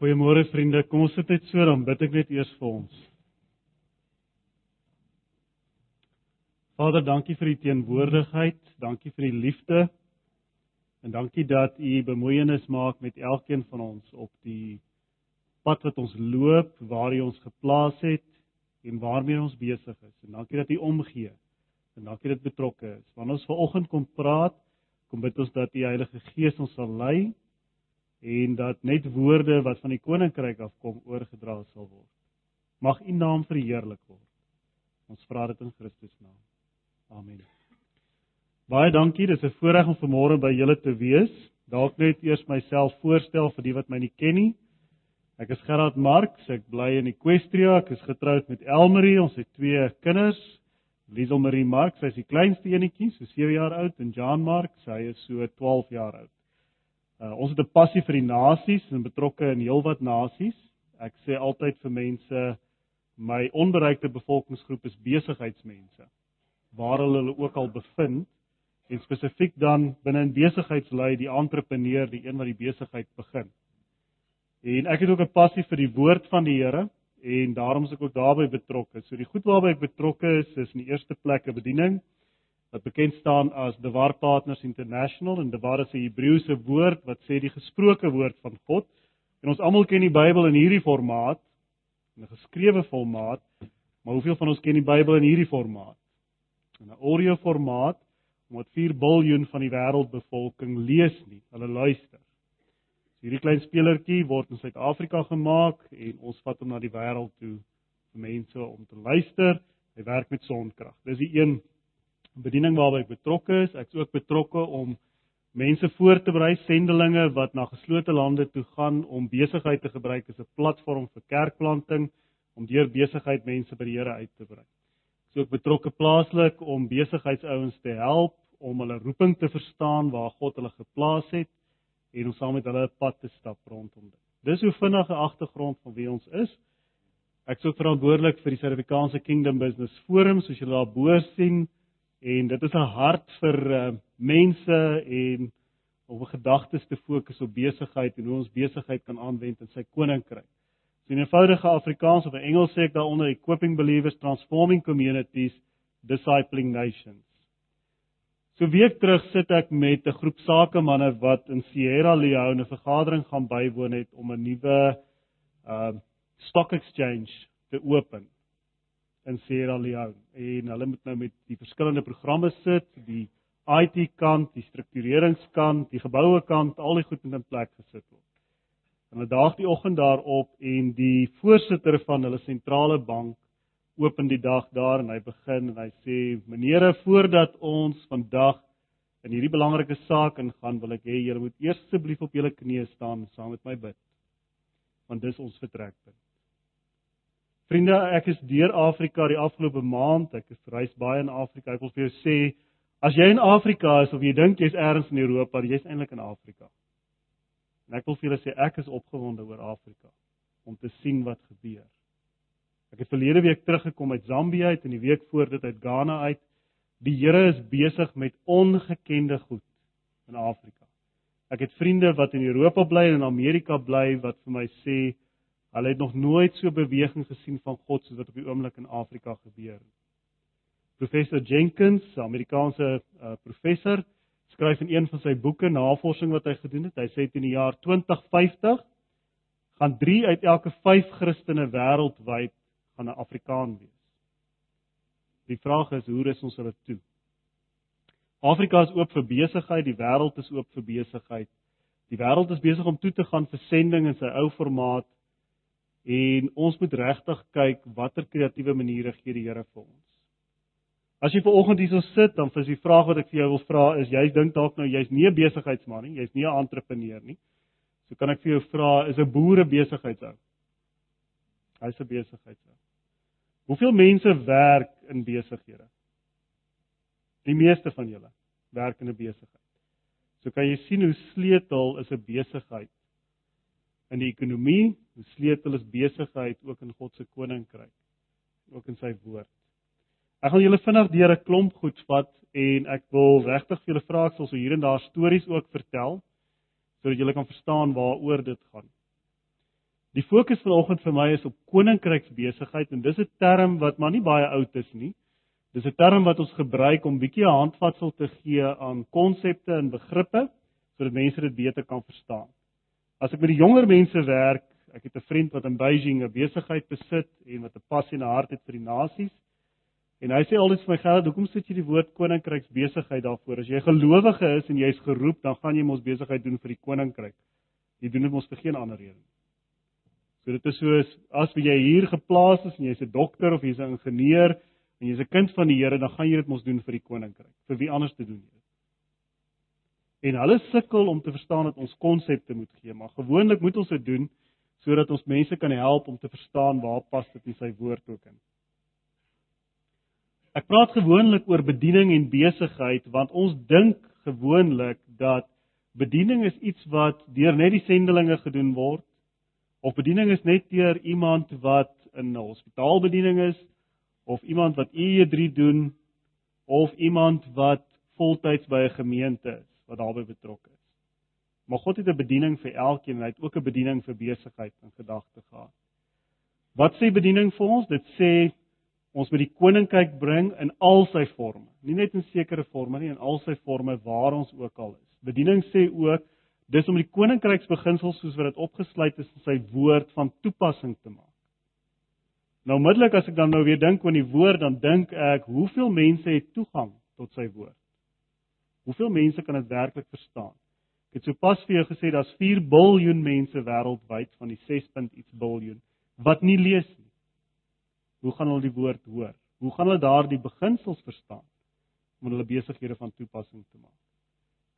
Goeiemôre vriende, kom ons sit net so dan bid ek net eers vir ons. Vader, dankie vir u teenwoordigheid, dankie vir u liefde. En dankie dat u bemoeienis maak met elkeen van ons op die pad wat ons loop, waar u ons geplaas het en waarmee ons besig is. En dankie dat u omgee. En dankie dat betrokke is. Wanneer ons vanoggend kom praat, kom bid ons dat die Heilige Gees ons sal lei en dat net woorde wat van die koninkryk afkom oorgedra sal word. Mag U naam verheerlik word. Ons vra dit in Christus naam. Amen. Baie dankie, dis 'n voorreg om vanmôre by julle te wees. Dalk net eers myself voorstel vir die wat my nie ken nie. Ek is Gerard Marx, ek bly in Equestria, ek is getroud met Elmarie, ons het twee kinders. Liesel Marie Marx, sy is die kleinste enetjie, so 7 jaar oud en Jan Marx, hy is so 12 jaar oud. Uh, ons het 'n passie vir die nasies en betrokke in heelwat nasies. Ek sê altyd vir mense my onbereikte bevolkingsgroep is besigheidsmense. Waar hulle ook al bevind en spesifiek dan binne in besigheidslui die entrepreneur, die een wat die besigheid begin. En ek het ook 'n passie vir die woord van die Here en daarom is ek ook daarbey betrokke. So die goed waarby ek betrokke is is in die eerste plek 'n bediening wat bekend staan as The War Partners International en The War is 'n Hebreëse woord wat sê die gesproke woord van God. En ons almal ken die Bybel in hierdie formaat, in 'n geskrewe formaat, maar hoeveel van ons ken die Bybel in hierdie formaat? In 'n audio formaat, omdat 4 miljard van die wêreldbevolking lees nie, hulle luister. So hierdie klein spelertjie word in Suid-Afrika gemaak en ons vat hom na die wêreld toe vir mense om te luister. Hy werk met sonkrag. Dis die een bediening waarby ek betrokke is. Ek is ook betrokke om mense voor te berei, sendelinge wat na geslote lande toe gaan om besigheid te gebruik as 'n platform vir kerkplanting om deur besigheid mense by die Here uit te bring. Ek is ook betrokke plaaslik om besigheidsouens te help om hulle roeping te verstaan waar God hulle geplaas het en om saam met hulle 'n pad te stap rondom dit. Dis hoe vinnige agtergrond van wie ons is. Ek is ook verantwoordelik vir die Suid-Afrikaanse Kingdom Business Forum, soos julle daar bo sien en dit is 'n hart vir uh, mense en om gedagtes te fokus op besigheid en hoe ons besigheid kan aanwend in sy koninkryk. So in eenvoudige Afrikaans of in Engels sê ek daaronder equipping believers transforming communities discipling nations. So week terug sit ek met 'n groep sakemanne wat in Sierra Leone 'n vergadering gaan bywoon het om 'n nuwe uh stock exchange te open in Sierra Leone en hulle moet nou met die verskillende programme sit, die IT kant, die struktureringskant, die geboue kant, al die goed moet in plek gesit word. En hulle daag die oggend daarop en die voorsitter van hulle sentrale bank open die dag daar en hy begin en hy sê: "Meneere, voordat ons vandag in hierdie belangrike saak ingaan, wil ek hê julle moet eers asseblief op julle knieë staan saam met my bid. Want dis ons vertrekpunt." Vriende, ek is deur Afrika die afgelope maand. Ek het reis baie in Afrika. Ek wil vir jou sê, as jy in Afrika is of jy dink jy's ergens in Europa, jy's eintlik in Afrika. En ek wil vir julle sê ek is opgewonde oor Afrika om te sien wat gebeur. Ek het verlede week teruggekom uit Zambië uit en die week voor dit uit Ghana uit. Die Here is besig met ongekende goed in Afrika. Ek het vriende wat in Europa bly en in Amerika bly wat vir my sê Hulle het nog nooit so beweging gesien van God soos wat op die oomblik in Afrika gebeur. Professor Jenkins, 'n Amerikaanse uh, professor, skryf in een van sy boeke navorsing wat hy gedoen het. Hy sê in die jaar 2050 gaan 3 uit elke 5 Christene wêreldwyd gaan 'n Afrikaan wees. Die vraag is hoe is ons hulle toe? Afrika is oop vir besigheid, die wêreld is oop vir besigheid. Die wêreld is besig om toe te gaan vir sending in sy ou formaat En ons moet regtig kyk watter kreatiewe maniere gee die Here vir ons. As jy ver oggend hierso sit, dan is die vraag wat ek vir jou wil vra is jy dink dalk nou jy's nie 'n besigheidsman nie, jy's nie 'n entrepreneur nie. So kan ek vir jou vra, is 'n boere besigheidshou? Hy's 'n besigheidshou. Hoeveel mense werk in besighede? Die meeste van julle werk in 'n besigheid. So kan jy sien hoe sleutel is 'n besigheid in die ekonomie, hoe sleutel is besigheid ook in God se koninkryk, ook in sy woord. Ek gaan julle vinnig deur 'n klomp goed vat en ek wil regtig vir julle vra ek sal so hier en daar stories ook vertel sodat julle kan verstaan waaroor dit gaan. Die fokus vanoggend vir my is op koninkryksbesigheid en dis 'n term wat maar nie baie oud is nie. Dis 'n term wat ons gebruik om bietjie 'n handvatsel te gee aan konsepte en begrippe sodat mense dit beter kan verstaan. As ek met die jonger mense werk, ek het 'n vriend wat in Beijing 'n besigheid besit en wat 'n passie en 'n hart het vir die nasies. En hy sê altyd vir my, "Gerard, hoekom sit jy die woord koninkryksbesigheid daarvoor? As jy gelowige is en jy's geroep, dan gaan jy mos besigheid doen vir die koninkryk. Jy doen dit mos vir geen ander rede nie." So dit is soos as jy hier geplaas is en jy's 'n dokter of jy's 'n ingenieur en jy's 'n kind van die Here, dan gaan jy dit mos doen vir die koninkryk. Vir wie anders te doen jy dit? En hulle sukkel om te verstaan dat ons konsepte moet gee, maar gewoonlik moet ons dit doen sodat ons mense kan help om te verstaan waar pas dit in sy woord ook in. Ek praat gewoonlik oor bediening en besigheid want ons dink gewoonlik dat bediening is iets wat deur net die sendelinge gedoen word of bediening is net deur iemand wat in 'n hospitaal bediening is of iemand wat E3 doen of iemand wat voltyds by 'n gemeente is wat daarbey betrokke is. Maar God het 'n bediening vir elkeen en hy het ook 'n bediening vir besigheid in gedagte gehad. Wat sê bediening vir ons? Dit sê ons moet die koninkryk bring in al sy forme, nie net in sekere forme nie, in al sy forme waar ons ook al is. Bediening sê ook dis om die koninkryksbeginsels soos wat dit opgesluit is in sy woord van toepassing te maak. Nou onmiddellik as ek dan nou weer dink aan die woord, dan dink ek, hoeveel mense het toegang tot sy woord? Hoeveel mense kan dit werklik verstaan? Ek het sopas vir jou gesê daar's 4 miljard mense wêreldwyd van die 6. iets miljard wat nie lees nie. Hoe gaan hulle die woord hoor? Hoe gaan hulle daardie beginsels verstaan om hulle besighede van toepassing te maak?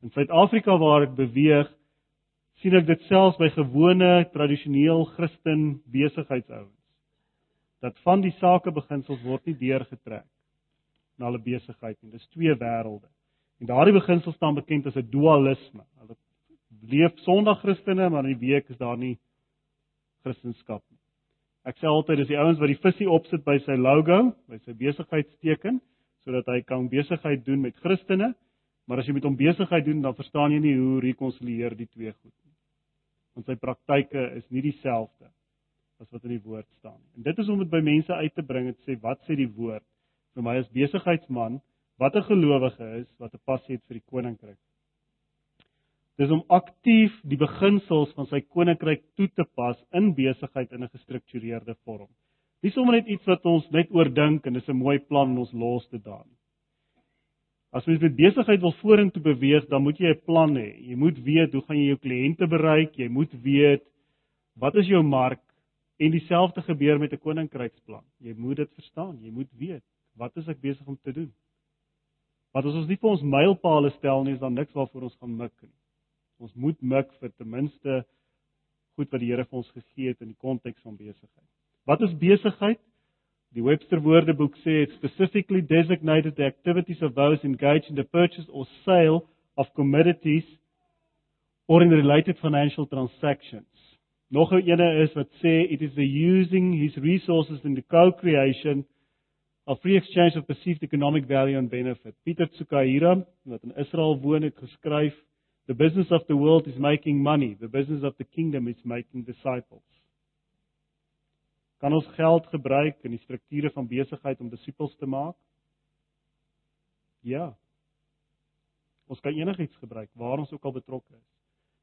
In Suid-Afrika waar ek beweeg, sien ek dit selfs by gewone tradisioneel Christen besigheidsouens dat van die sakebeginsels word nie deurgetrek na hulle besigheid nie. Dis twee wêrelde. En daardie beginsel staan bekend as 'n dualisme. Hulle leef Sondag Christene, maar in die week is daar nie Christendom nie. Ek sê altyd dis die ouens wat die visie opsit by sy logo, by sy besigheidsteken, sodat hy kan besigheid doen met Christene, maar as jy met hom besigheid doen, dan verstaan jy nie hoe rekonsilieer die twee goed nie want sy praktyke is nie dieselfde as wat in die woord staan. En dit is om dit by mense uit te bring en te sê wat sê die woord vir my as besigheidsman wat 'n gelowige is wat 'n passie het vir die koninkryk. Dis om aktief die beginsels van sy koninkryk toe te pas in besigheid in 'n gestruktureerde vorm. Nie sommer net iets wat ons net oordink en dis 'n mooi plan en ons los dit daar nie. As jy met besigheid wil vorentoe beweeg, dan moet jy 'n plan hê. Jy moet weet hoe gaan jy jou kliënte bereik? Jy moet weet wat is jou mark? En dieselfde gebeur met 'n koninkryksplan. Jy moet dit verstaan. Jy moet weet wat is ek besig om te doen? Wat as ons nie vir ons mylpale stel nie, is dan niks waarvoor ons gaan mik nie. Ons moet mik vir ten minste goed wat die Here vir ons gegee het in die konteks van besigheid. Wat is besigheid? Die Webster Woordeboek sê it specifically designated the activities of those engaged in the purchase or sale of commodities or in related financial transactions. Nog 'n ene is wat sê it is the using his resources in the co-creation of free exchange of perceived economic value and benefit. Pieter Tsukahira wat in Israel woon het geskryf The business of the world is making money, the business of the kingdom is making disciples. Kan ons geld gebruik in die strukture van besigheid om disippels te maak? Ja. Ons kan enigiets gebruik waar ons ook al betrokke is.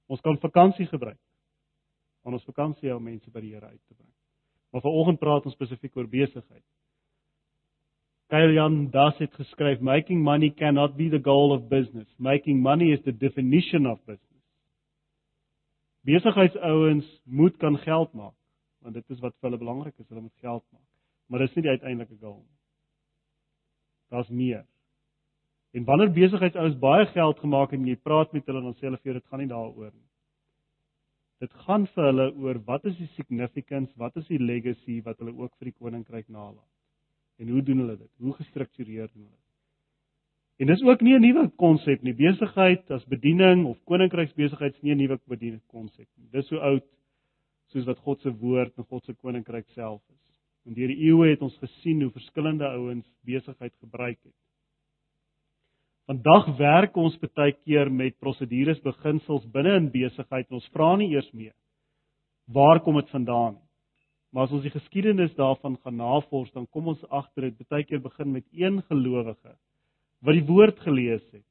Ons kan vakansie gebruik. Om ons vakansie hou mense by die Here uit te bring. Maar vanoggend praat ons spesifiek oor besigheid. Kyle Jan Das het geskryf making money cannot be the goal of business. Making money is the definition of business. Besigheidsouens moet kan geld maak want dit is wat vir hulle belangrik is, hulle moet geld maak. Maar dis nie die uiteindelike doel nie. Daar's meer. En wanneer besigheidsouens baie geld gemaak het en jy praat met hulle dan sê hulle vir jou dit gaan nie daaroor nie. Dit gaan vir hulle oor wat is die significance, wat is die legacy wat hulle ook vir die koninkryk nalat. En hoe doen hulle dit? Hoe gestruktureer doen hulle dit? En dis ook nie 'n nuwe konsep nie. Besigheid as bediening of koninkryksbesigheid is nie 'n nuwe bediening konsep nie. Dis so oud soos wat God se woord en God se koninkryk self is. En deur die eeue het ons gesien hoe verskillende ouens besigheid gebruik het. Vandag werk ons baie keer met prosedures beginsels binne in besigheid en ons vra nie eers meer waar kom dit vandaan nie. Maar as ons die geskiedenis daarvan gaan navors, dan kom ons agter dit baie keer begin met een gelowige wat die woord gelees het.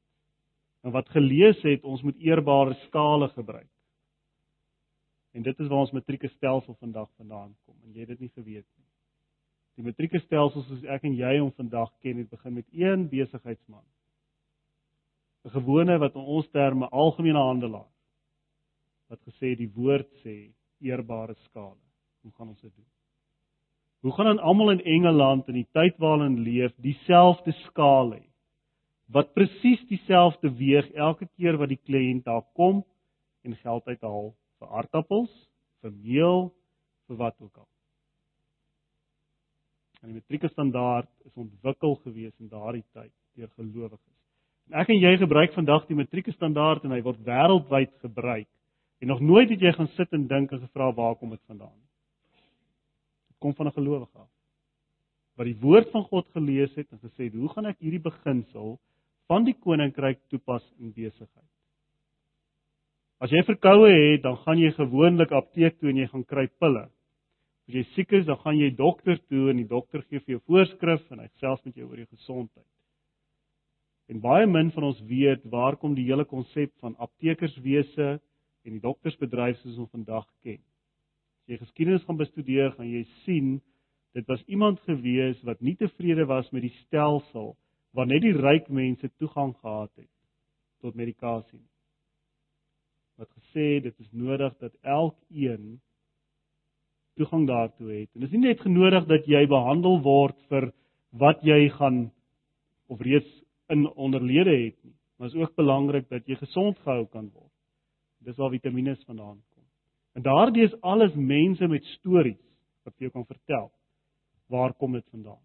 En wat gelees het, ons moet eerbare skale gebruik. En dit is waar ons matriekstelsel vandag vandaan kom en jy het dit nie geweet nie. Die matriekstelsel soos ek en jy hom vandag ken, het begin met een besigheidsman. 'n Gewone wat in ons terme algemene handelaar wat gesê die woord sê eerbare skale. Hoe gaan ons dit doen? Hoe gaan dan almal in Engeland in die tyd waarin leef dieselfde skaal hê? Wat presies dieselfde weeg elke keer wat die kliënt daar kom en geld uithaal vir aardappels, vir meel, vir wat ook al. En die metrieke standaard is ontwikkel gewees in daardie tyd deur gelowiges. En ek en jy gebruik vandag die metrieke standaard en hy word wêreldwyd gebruik. En nog nooit het jy gaan sit en dink en gevra waar kom dit vandaan nie. Kom van 'n gelowige af. Wat die woord van God gelees het en gesê het, "Hoe gaan ek hierdie beginsel van die koninkryk toepas in besigheid?" As jy verkoue het, dan gaan jy gewoonlik apteek toe en jy gaan kry pille. As jy siek is, dan gaan jy dokter toe en die dokter gee vir jou voorskrif en hy self met jou oor jou gesondheid. En baie min van ons weet waar kom die hele konsep van aptekerswese en die doktersbedryf soos ons vandag ken. As jy geskiedenis gaan bestudeer, gaan jy sien dit was iemand gewees wat nie tevrede was met die stelsel waar net die ryk mense toegang gehad het tot medikasie. Wat gesê dit is nodig dat elkeen toegang daartoe het. En dit is nie net genodig dat jy behandel word vir wat jy gaan of reeds in onderlede het nie, maar is ook belangrik dat jy gesond gehou kan word. Dis waar vitamiene vandaan kom. En daardie is alles mense met stories wat vir jou kan vertel. Waar kom dit vandaan?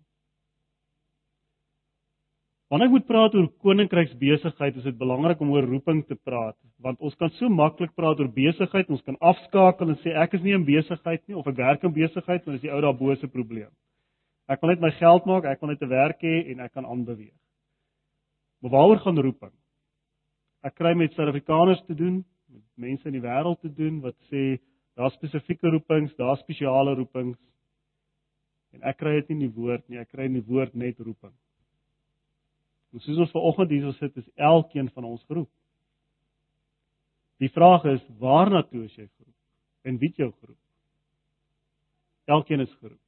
Wanneer ek moet praat oor koninkryksbesigheid, is dit belangrik om oor roeping te praat, want ons kan so maklik praat oor besigheid, ons kan afskakel en sê ek is nie in besigheid nie of ek werk in besigheid, maar dis die ou daarbo se probleem. Ek wil net my geld maak, ek wil net 'n werk hê en ek kan aanbeweeg. Maar waaroor gaan roeping? Ek kry met Suid-Afrikaners te doen, met mense in die wêreld te doen wat sê daar spesifieke roepings, daar spesiale roepings. En ek kry dit nie in die woord nie, ek kry in die woord net roeping. En soos ons vanoggend hier sit, is elkeen van ons geroep. Die vraag is, waarna toe is jy geroep? En wie het jou geroep? Elkeen is geroep.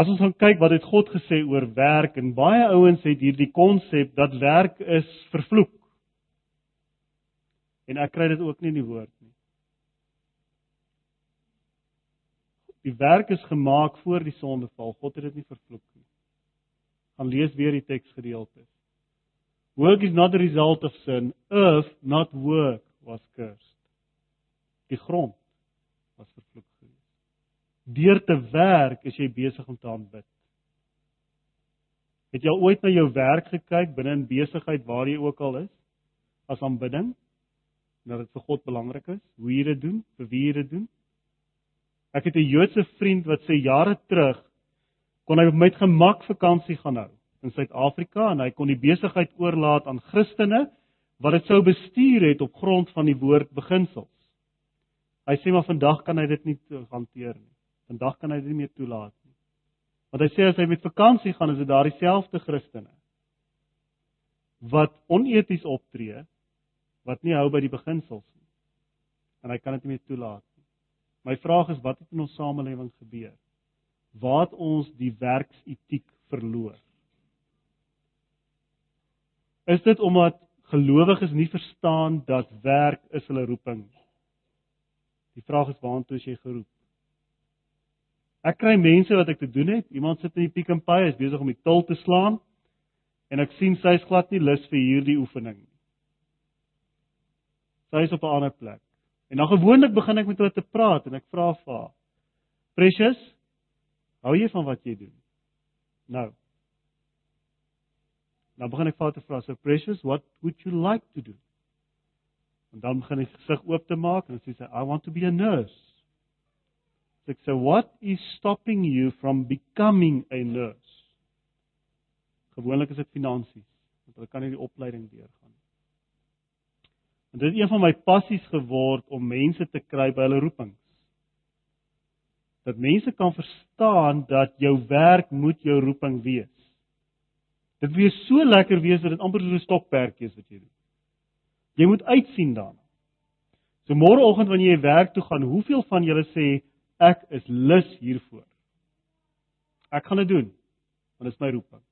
As ons gaan kyk wat het God gesê oor werk en baie ouens het hierdie konsep dat werk is vervloek. En ek kry dit ook nie in die woord nie. Die werk is gemaak voor die sondeval. God het dit nie vervloek nie. Gaan lees weer die teksgedeelte. Work is not the result of sin. Earth, not work, was cursed. Die grond was vervloek geweest. Deur te werk is jy besig om te aanbid. Het jy ooit na jou werk gekyk binne in besigheid waar jy ook al is as aanbidding? Dat dit vir God belangrik is hoe jy dit doen, vir wie jy dit doen. Ek het 'n Joodse vriend wat sê jare terug kon hy met gemak vakansie gaan hou in Suid-Afrika en hy kon die besigheid oorlaat aan Christene wat dit sou bestuur het op grond van die woord beginsels. Hy sê maar vandag kan hy dit nie hanteer nie. Vandag kan hy dit nie meer toelaat nie. Want hy sê as hy met vakansie gaan, is dit daardie selfde Christene wat oneties optree wat nie hou by die beginsels nie. En hy kan dit nie meer toelaat nie. My vraag is wat het in ons samelewing gebeur? Waar het ons die werksetiek verloor? Is dit omdat gelowiges nie verstaan dat werk is hulle roeping nie? Die vraag is waartoe is jy geroep? Ek kry mense wat ek te doen het. Iemand sit in die Pick n Pay, is besig om die til te slaan en ek sien sy is glad nie lus vir hierdie oefening nie. Sy is op 'n ander plek. En dan gewoonlik begin ek met haar te praat en ek vra vir haar: "Precious, hou jy van wat jy doen?" Nou. Dan begin ek vir haar te vra: "So Precious, what would you like to do?" En dan begin ek gesig oop te maak en sy sê: "I want to be a nurse." Ek sê: "What is stopping you from becoming a nurse?" Gewoonlik is dit finansies, want hulle kan nie die opleiding deurgaan En dit het een van my passies geword om mense te kry by hulle roepings. Dat mense kan verstaan dat jou werk moet jou roeping wees. Dit wees so lekker wees dat dit amper so 'n stokperdjie is wat jy doen. Jy moet uitsien daarna. So môreoggend wanneer jy werk toe gaan, hoeveel van julle sê ek is lus hiervoor? Ek gaan dit doen. Want dit is my roeping.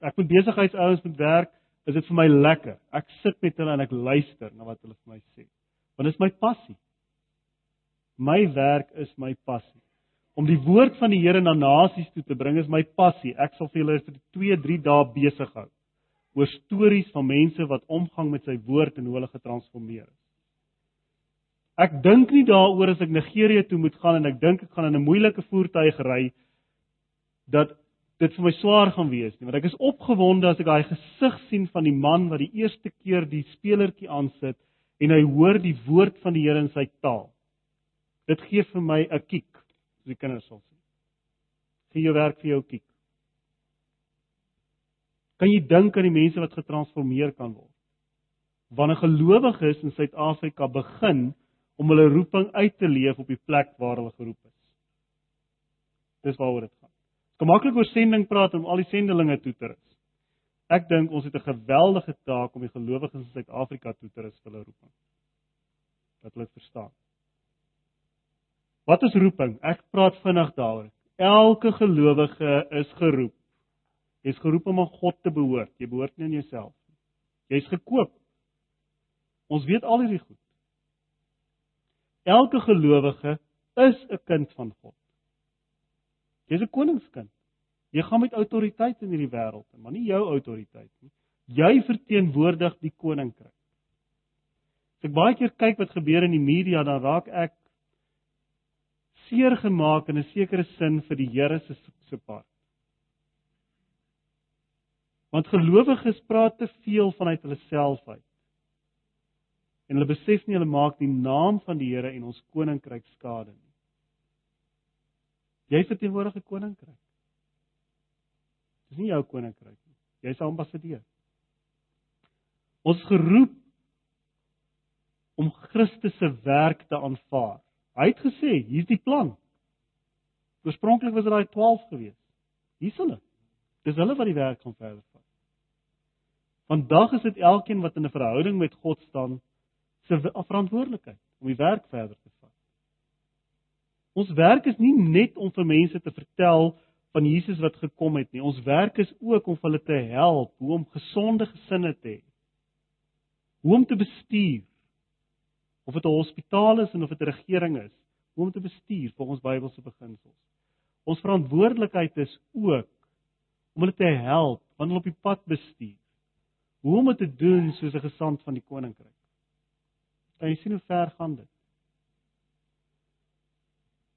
Ek moet besigheidsouens moet werk, is dit vir my lekker. Ek sit met hulle en ek luister na wat hulle vir my sê. Want dit is my passie. My werk is my passie. Om die woord van die Here na nasies toe te bring is my passie. Ek sal vir julle vir 2, 3 dae besig hou oor stories van mense wat omgang met sy woord en hoe hulle getransformeer is. Ek dink nie daaroor as ek Nigerië toe moet gaan en ek dink ek gaan in 'n moeilike voertuig ry dat dit vir my swaar gaan wees nie, want ek is opgewonde as ek daai gesig sien van die man wat die eerste keer die speelertjie aansit en hy hoor die woord van die Here in sy taal. Dit gee vir my 'n kiek, soos die kinders sal sê. Gee jou werk vir jou kiek. Kan jy dink aan die mense wat getransformeer kan word? Wanneer gelowiges in Suid-Afrika begin om hulle roeping uit te leef op die plek waar hulle geroep is. Dis waaroor dit gaan. Kom maklik oor sending praat om al die sendelinge toe te rus. Ek dink ons het 'n geweldige taak om die gelowiges in Suid-Afrika toe te rus vir hulle roeping. Dat hulle verstaan. Wat is roeping? Ek praat vinnig daaroor. Elke gelowige is geroep. Jy's geroep om aan God te behoort. Jy behoort nie aan jouself nie. Jy's gekoop. Ons weet al hierdie goed. Elke gelowige is 'n kind van God. Jy's 'n koningskind. Jy gaan met autoriteit in hierdie wêreld, maar nie jou autoriteit nie. Jy verteenwoordig die koninkryk. As ek baie keer kyk wat gebeur in die media, dan raak ek seer gemaak in 'n sekere sin vir die Here se se part. Want gelowiges praat te veel vanuit hulle self uit. En hulle besef nie hulle maak die naam van die Here en ons koninkryk skade nie. Jy verteenwoordig 'n koninkryk. Dis nie jou koninkryk nie. Jy's 'n ambassadeur. Ons geroep om Christus se werk te aanvaar. Hy het gesê, hier's die plan. Oorspronklik was dit daai 12 gewees. Hier's hulle. Dis hulle wat die werk gaan verder vat. Vandag is dit elkeen wat in 'n verhouding met God staan se verantwoordelikheid om die werk verder te vat. Ons werk is nie net om vir mense te vertel van Jesus wat gekom het nie. Ons werk is ook om hulle te help hoe om gesonde gesinne te hê. Hoe om te bestuur. Of dit 'n hospitaal is en of dit 'n regering is, hoe om te bestuur volgens Bybelse beginsels. Ons verantwoordelikheid is ook om hulle te help wanneer hulle op die pad bestuur. Hoe om dit te doen soos 'n gesant van die koninkryk. Kan jy sien hoe ver gaan dit?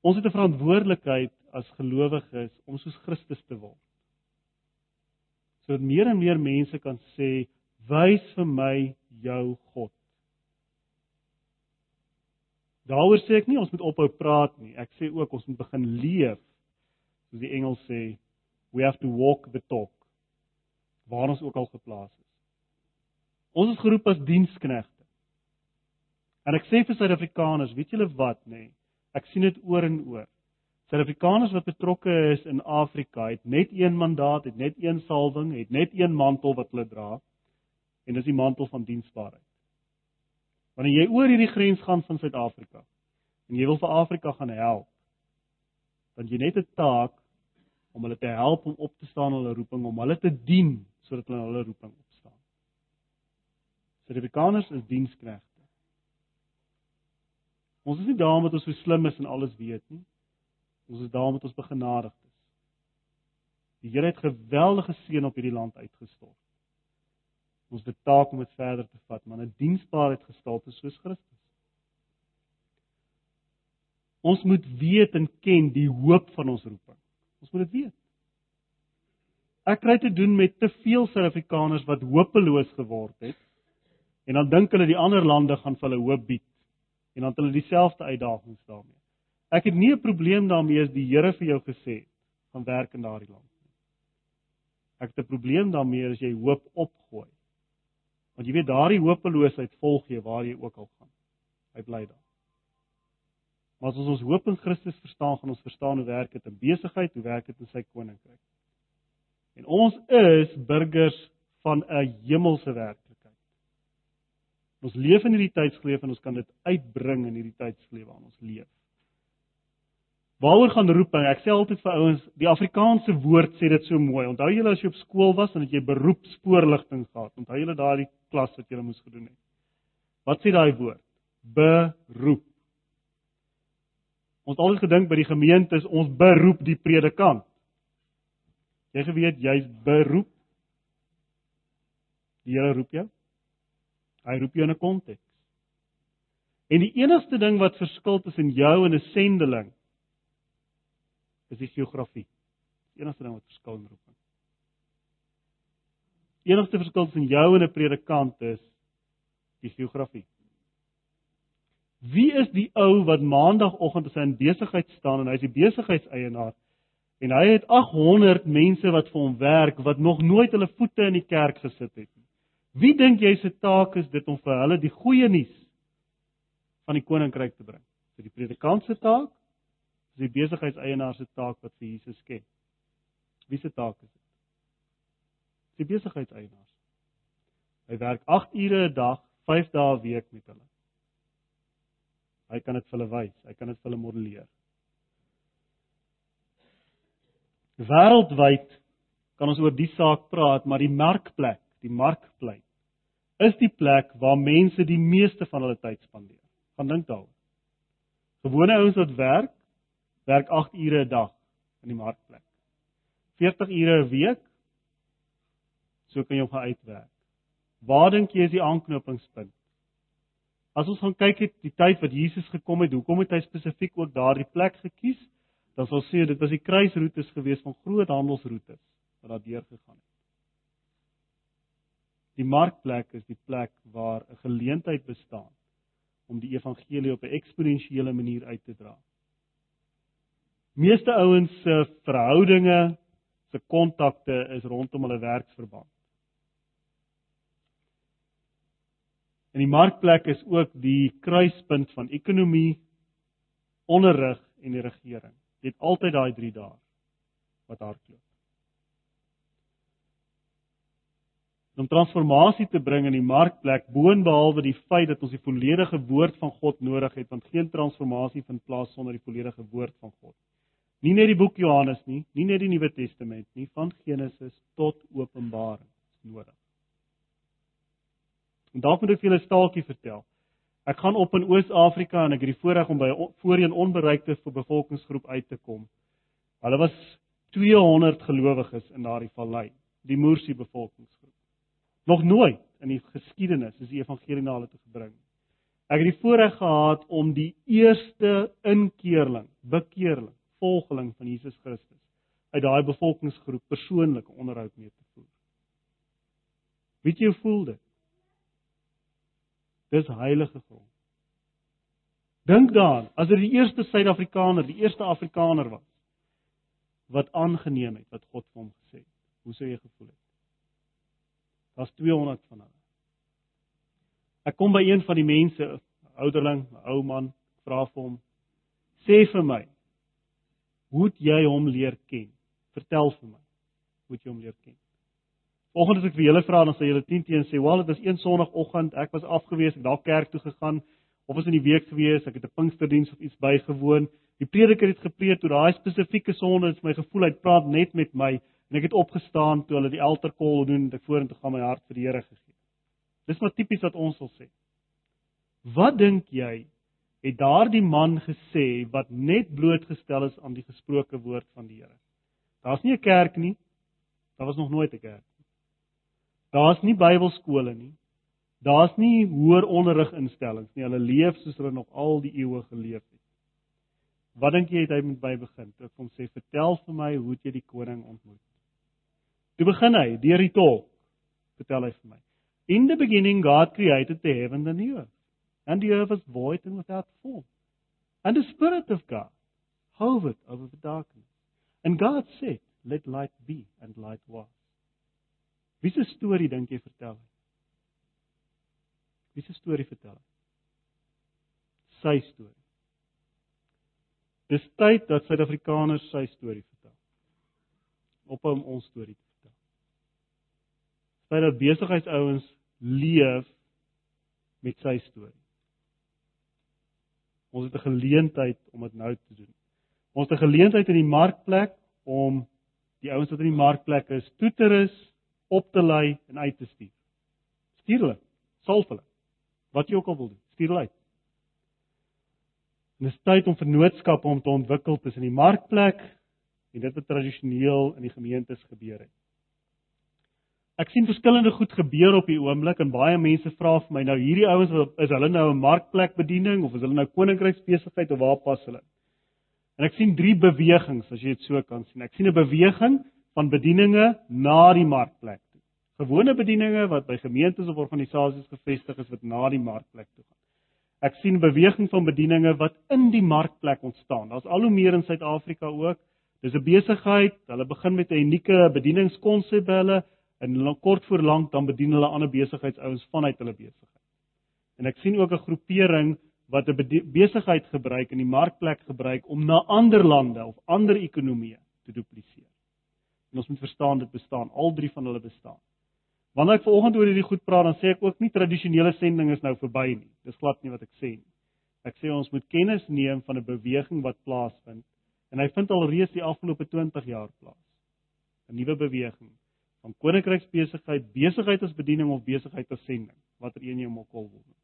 Ons het 'n verantwoordelikheid as gelowiges om soos Christus te word. Sodat meer en meer mense kan sê, "Wys vir my jou God." Daaroor sê ek nie ons moet ophou praat nie. Ek sê ook ons moet begin leef. Soos die Engels sê, "We have to walk the talk." Waar ons ook al geplaas is. Ons is geroep as diensknegte. En ek sê vir Suid-Afrikaners, weet julle wat, nê? Nee, Ek sien dit oor en oor. Suid-Afrikaners wat betrokke is in Afrika het net een mandaat, het net een salwing, het net een mantel wat hulle dra en dis die mantel van diensbaarheid. Wanneer jy oor hierdie grens gaan van Suid-Afrika en jy wil vir Afrika gaan help, dan jy net 'n taak om hulle te help om op te staan hulle roeping, om hulle te dien sodat hulle hulle roeping opstaan. Suid-Afrikaners is diensknegte. Ons is nie daar omdat ons so slim is en alles weet nie. Ons is daar omdat ons begenadigd is. Die Here het geweldige seën op hierdie land uitgestort. Ons het taak om dit verder te vat, maar 'n diensbaarheid gestalte soos Christus. Ons moet weet en ken die hoop van ons roeping. Ons moet dit weet. Ek kry te doen met te veel Suid-Afrikaners wat hopeloos geword het en dan dink hulle die ander lande gaan vir hulle hoop bied en dan het hulle dieselfde uitdagings daarmee. Ek het nie 'n probleem daarmee as die Here vir jou gesê het van werk in daardie land nie. Ek het 'n probleem daarmee as jy hoop opgooi Want jy weet daardie hopeloosheid volg jy waar jy ook al gaan. Hy bly daar. Maar as ons ons hoop in Christus verstaan, gaan ons verstaan hoe werk dit in besigheid, hoe werk dit in sy koninkryk. En ons is burgers van 'n hemelse werklikheid. Ons leef in hierdie tydsgeleef en ons kan dit uitbring in hierdie tydsgeleef waarin ons leef. Waaroor gaan roeping? Ek sê altyd vir ouens, die Afrikaanse woord sê dit so mooi. Onthou julle as jy op skool was en het jy beroepsvoorligting gehad? Onthou julle daardie klas wat julle moes gedoen het? Wat sê daai woord? Beroep. Ons het altyd gedink by die gemeente is ons beroep die predikant. Jy geweet jy's beroep. Die Here roep jou. Hy roep jou in 'n konteks. En die enigste ding wat verskil tussen jou en 'n sendeling is die geografie. Die enigste ding wat verskil in roeping. Die enigste verskil tussen jou en 'n predikant is die geografie. Wie is die ou wat maandagooggend as hy in besigheid staan en hy is die besigheidseienaar en hy het 800 mense wat vir hom werk wat nog nooit hulle voete in die kerk gesit het. Wie dink jy se taak is dit om vir hulle die goeie nuus van die koninkryk te bring? Is dit die predikant se taak is die besigheidseienaar se taak wat vir Jesus ken. Wie se taak is dit? Die besigheidseienaar. Hy werk 8 ure 'n dag, 5 dae 'n week met hulle. Hy kan dit vir hulle wys, hy kan dit vir hulle modelleer. Wêreldwyd kan ons oor die saak praat, maar die markplek, die markplek is die plek waar mense die meeste van hulle tyd spandeer. Gaan dink daaroor. Gewone ouens wat werk, werk 8 ure 'n dag in die markplek. 40 ure 'n week. So kan jy hom gaan uitwerk. Waar dink jy is die aanknopingspunt? As ons gaan kyk het die tyd wat Jesus gekom het, hoekom het hy spesifiek ook daardie plek gekies? Dan sal sê dit was die kruisroetes gewees van groot handelsroetes wat daar deur gegaan het. Die markplek is die plek waar 'n geleentheid bestaan om die evangelie op 'n eksponensiële manier uit te dra meeste ouens se verhoudinge, se kontakte is rondom hulle werksverband. En die markplek is ook die kruispunt van ekonomie, onderrig en die regering. Dit altyd daai 3 dae wat hardloop. Om transformasie te bring in die markplek boonbehalwe die feit dat ons die volledige woord van God nodig het, want geen transformasie vind plaas sonder die volledige woord van God. Nie net die boek Johannes nie, nie net die Nuwe Testament nie, van Genesis tot Openbaring is nodig. En dalk moet ek julle 'n staaltjie vertel. Ek gaan op in Oos-Afrika en ek het die voorreg om by 'n voorheen onbereikte bevolkingsgroep uit te kom. Hulle was 200 gelowiges in daardie vallei, die Moorsie bevolkingsgroep. Nog nooit in die geskiedenis is die evangelie na hulle toe gebring. Ek het die voorreg gehad om die eerste inkeerling, bekeerling volgeling van Jesus Christus uit daai bevolkingsgroep persoonlike onderhoud mee te voer. Weet jy hoe voel dit? Dis heilige grond. Dink daaraan, as dit die eerste Suid-Afrikaner, die eerste Afrikaner was wat aangeneem het wat God vir hom gesê het, hoe sou jy gevoel het? Daar's 200 van hulle. Ek kom by een van die mense, ouderling, ou man, vra vir hom: "Sê vir my, Hoe het jy hom leer ken? Vertel vir my. Hoe het jy hom leer ken? Vanoggend as ek vir julle vra dan sal julle 10 teen sê, "Wel, dit was een sonoggend, ek was afgewees, ek dalk kerk toe gegaan of was in die week gewees, ek het 'n Pinksterdiens of iets bygewoon. Die prediker het gepreek oor daai spesifieke sonde, is my gevoel hy praat net met my en ek het opgestaan toe hulle die altar call doen en ek vorentoe gaan my hart vir die Here gegee." Dis maar tipies wat ons sal sê. Wat dink jy het daardie man gesê wat net blootgestel is aan die gesproke woord van die Here. Daar's nie 'n kerk nie. Daar was nog nooit 'n kerk nie. Daar's nie Bybelskole nie. Daar's nie hoër onderriginstellings nie. Hulle leef soos hulle nog al die eeue geleef het. Wat dink jy het hy met by begin? Ek kom sê vertel vir my hoe jy die koning ontmoet. Toe begin hy deur die tolk. Vertel hy vir my. In the beginning God created the heaven and the earth and the earth was void and without form. And the Spirit of God hovered over the darkness. And God said, Let light be, and light was. Wie se storie dink jy vertel hy? Wie se storie vertel hy? Sy storie. Dis tyd dat Suid-Afrikaners sy storie vertel. Ophou om ons storie te Tyd dat besigheidsouens leef met sy storie. Ons het 'n geleentheid om dit nou te doen. Ons het 'n geleentheid in die markplek om die ouens wat in die markplek is toe te rus, op te lei en uit te stuur. Stuur hulle, salf hulle. Wat jy ook al wil doen, stuur hulle uit. En dit is tyd om vennootskappe om te ontwikkel tussen die markplek en dit wat tradisioneel in die gemeentes gebeur het. Ek sien verskillende goed gebeur op die oomblik en baie mense vra vir my nou hierdie ouens is hulle nou 'n markplek bediening of is hulle nou koninkryksbesigheid of waar pas hulle? En ek sien drie bewegings as jy dit so kan sien. Ek sien 'n beweging van bedieninge na die markplek toe. Gewone bedieninge wat by gemeentes of organisasies gevestig is wat na die markplek toe gaan. Ek sien beweging van bedieninge wat in die markplek ontstaan. Daar's al hoe meer in Suid-Afrika ook. Dis 'n besigheid. Hulle begin met 'n unieke bedieningskonsep by hulle en kort voor lank dan bedien hulle ander besigheidsouens vanuit hulle besigheid. En ek sien ook 'n groepering wat 'n besigheid gebruik in die markplek gebruik om na ander lande of ander ekonomieë te dupliseer. En ons moet verstaan dit bestaan. Al drie van hulle bestaan. Wanneer ek vanoggend oor hierdie goed praat, dan sê ek ook nie tradisionele sending is nou verby nie. Dis glad nie wat ek sê nie. Ek sê ons moet kennis neem van 'n beweging wat plaasvind en hy vind al reeds die afgelope 20 jaar plaas. 'n Nuwe beweging van koninkryksbesigheid, besigheid as bediening of besigheid as sending, watter een jy ook al wil noem.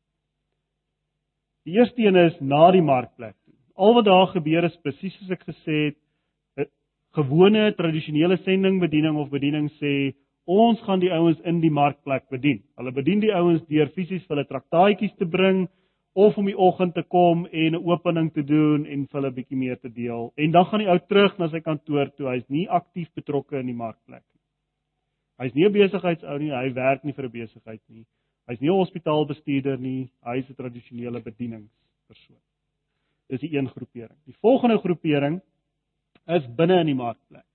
Die eerste een is na die markplek toe. Al wat daar gebeur is presies soos ek gesê het, 'n gewone tradisionele sending bediening of bediening sê Ons gaan die ouens in die markplek bedien. Hulle bedien die ouens deur fisies hulle traktaatjies te bring of om die oggend te kom en 'n opening te doen en vir hulle 'n bietjie meer te deel. En dan gaan die ou terug na sy kantoor toe. Hy's nie aktief betrokke in die markplek. Hy's nie 'n besigheidsou nie, hy werk nie vir 'n besigheid nie. Hy's nie 'n hospitaalbestuurder nie, hy's 'n tradisionele bedieningspersoon. Dis die een groepering. Die volgende groepering is binne in die markplek.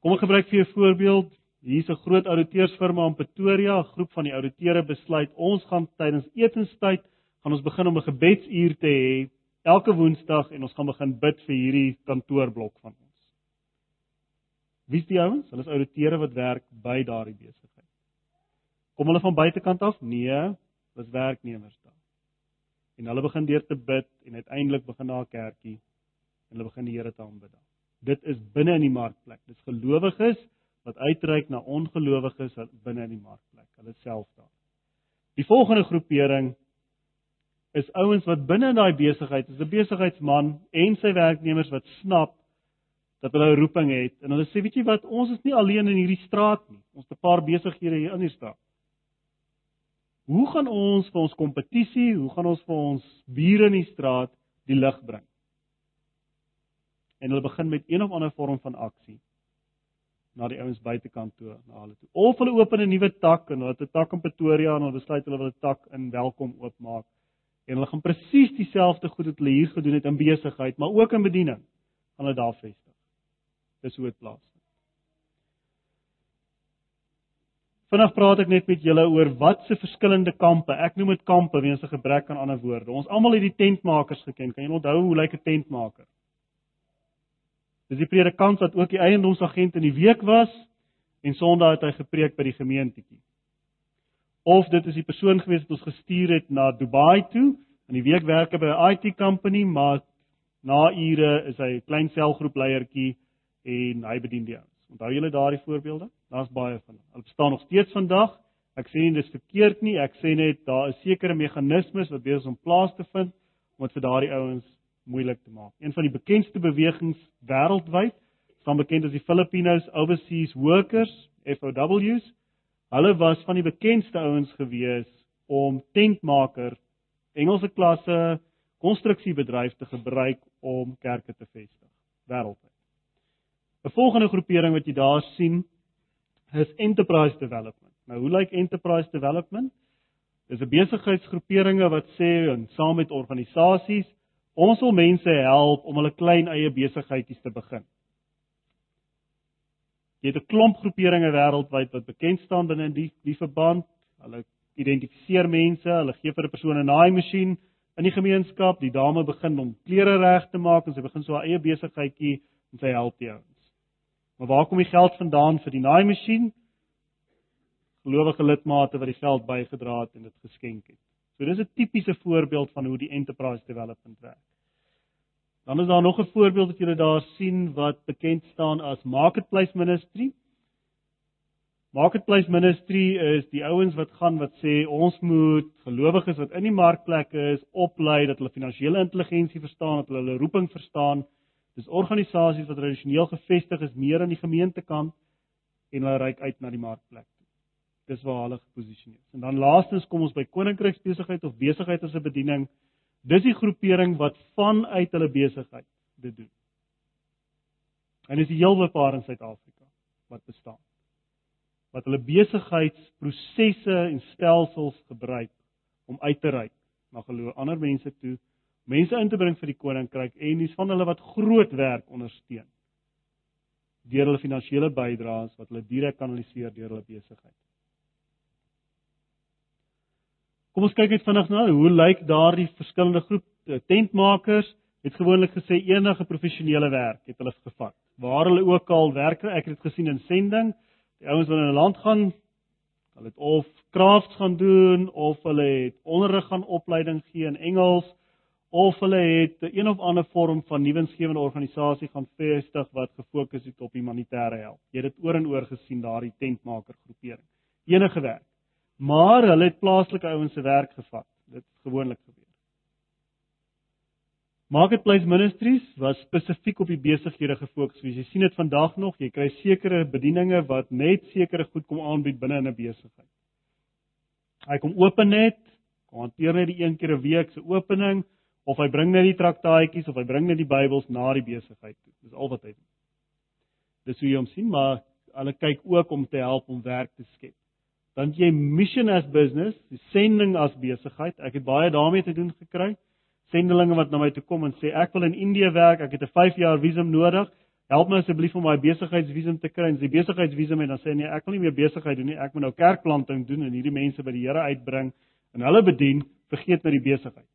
Kom ek gebruik vir 'n voorbeeld. Hier's 'n groot ouditeursfirma in Pretoria, 'n groep van die ouditeure besluit ons gaan tydens etenstyd gaan ons begin om 'n gebedsuur te hê elke woensdag en ons gaan begin bid vir hierdie kantoorblok van ons. Wie's die ouens? Hulle is ouditeure wat werk by daardie besigheid. Kom hulle van buitekant af? Nee, is werknemers daar. En hulle begin deur te bid en uiteindelik begin daar 'n kerkie en hulle begin die Here te aanbid. Dit is binne in die markplek. Dis gelowiges wat uitreik na ongelowiges binne in die markplek. Hulle self daar. Die volgende groepering is ouens wat binne in daai besigheid, is 'n besigheidsman en sy werknemers wat snap dat hulle 'n roeping het en hulle sê weet jy wat, ons is nie alleen in hierdie straat nie. Ons het 'n paar besighede hier in die straat. Hoe gaan ons vir ons kompetisie, hoe gaan ons vir ons bure in die straat die lig bring? En hulle begin met een of ander vorm van aksie na die ouens buitekant toe na hulle toe. Of hulle open 'n nuwe tak en hulle het 'n tak in Pretoria en hulle besluit hulle wil 'n tak in Welkom oopmaak. En hulle gaan presies dieselfde goed wat hulle hier gedoen het in besigheid, maar ook in bediening, gaan hulle daar vestig. Dis hoe dit plaasvind. Vanaand praat ek net met julle oor wat se verskillende kampe. Ek noem dit kampe weens 'n gebrek aan ander woorde. Ons almal het die tentmakers geken. Kan jy onthou hoe lyk 'n tentmaker? Dis die predikant wat ook die eiendomsagent in die week was en Sondag het hy gepreek by die gemeentetjie. Of dit is die persoon gewees wat ons gestuur het na Dubai toe, in die week werk hy by 'n IT company, maar na ure is hy 'n klein selgroep leiertjie en hy bedien die ouens. Onthou julle daardie voorbeelde? Daar's baie van hulle. Hulle bestaan nog steeds vandag. Ek sê nie dis verkeerd nie, ek sê net daar is sekere meganismes wat besig is om plaas te vind om dit vir daardie ouens moeilik te maak. Een van die bekendste bewegings wêreldwyd, staan bekend as die Filipinos Overseas Workers, FOWs. Hulle was van die bekendste ouens gewees om tentmaker, Engelse klasse, konstruksiebedryf te gebruik om kerke te vestig wêreldwyd. 'n Volgende groepering wat jy daar sien is Enterprise Development. Nou hoe lyk Enterprise Development? Dis 'n besigheidsgroeperinge wat sê en saam met organisasies Ons wil mense help om hulle klein eie besigheidjies te begin. Jy het 'n klomp groeperinge wêreldwyd wat bekend staan binne die die verband. Hulle identifiseer mense, hulle gee vir 'n persoon 'n naaimasjien in die gemeenskap, die dame begin om klere reg te maak en sy begin so haar eie besigheidjie en sy help die ouens. Maar waar kom die geld vandaan vir die naaimasjien? Gelowige lidmate wat die geld bygedra het en dit geskenk het. So dis 'n tipiese voorbeeld van hoe die enterprise development werk. Dan is daar nog 'n voorbeeld wat julle daar sien wat bekend staan as marketplace ministry. Marketplace ministry is die ouens wat gaan wat sê ons moet gelowiges wat in die markplekke is oplei dat hulle finansiële intelligensie verstaan, dat hulle hulle roeping verstaan. Dis organisasies wat tradisioneel gevestig is meer aan die gemeentekant en hulle reik uit na die markplek dis waar hulle geposisioneer is. En dan laastens kom ons by koninkryksbesigheid of besigheid as 'n bediening. Dis die groepering wat vanuit hulle besigheid dit doen. En dis die hele paar in Suid-Afrika wat bestaan. Wat hulle besigheidsprosesse en stelsels gebruik om uit te reik na geloof ander mense toe, mense in te bring vir die koninkryk en dis van hulle wat groot werk ondersteun deur hulle finansiële bydraes wat hulle direk kanaliseer deur hulle besigheid. Kom ons kyk net vinnig na hoe lyk daardie verskillende groep eh, tentmakers het gewoonlik gesê enige professionele werk het hulle gevat. Waar hulle ook al werk, ek het dit gesien in sending, die ouens wat in 'n land gaan, hulle het of crafts gaan doen of hulle het onderrig gaan opleiding gee in Engels of hulle het een of ander vorm van nuwensgewende organisasie gaan vestig wat gefokus het op humanitêre help. Jy het dit oor en oor gesien daardie tentmaker groepering. Enige werk maar hulle het plaaslike ouens se werk gevat. Dit het gewoonlik gebeur. Marketplace Ministries was spesifiek op die besighede gefokus. Jy sien dit vandag nog, jy kry sekere bedieninge wat net sekere goed kom aanbied binne in 'n besigheid. Hy kom open net, kom hanteer net die een keer 'n week se opening of hy bring net die traktaatjies of hy bring net die Bybels na die besigheid toe. Dis al wat hy doen. Dis hoe jy hom sien, maar hulle kyk ook om te help om werk te skep dan jy mission as business, die sending as besigheid. Ek het baie daarmee te doen gekry. Sendelinge wat na my toe kom en sê ek wil in Indië werk, ek het 'n 5 jaar visum nodig. Help my asseblief om my besigheidsvisum te kry. En die besigheidsvisum en dan sê nee, ek wil nie meer besigheid doen nie. Ek moet nou kerkplanting doen en hierdie mense by die Here uitbring en hulle bedien, vergeet my die besigheid.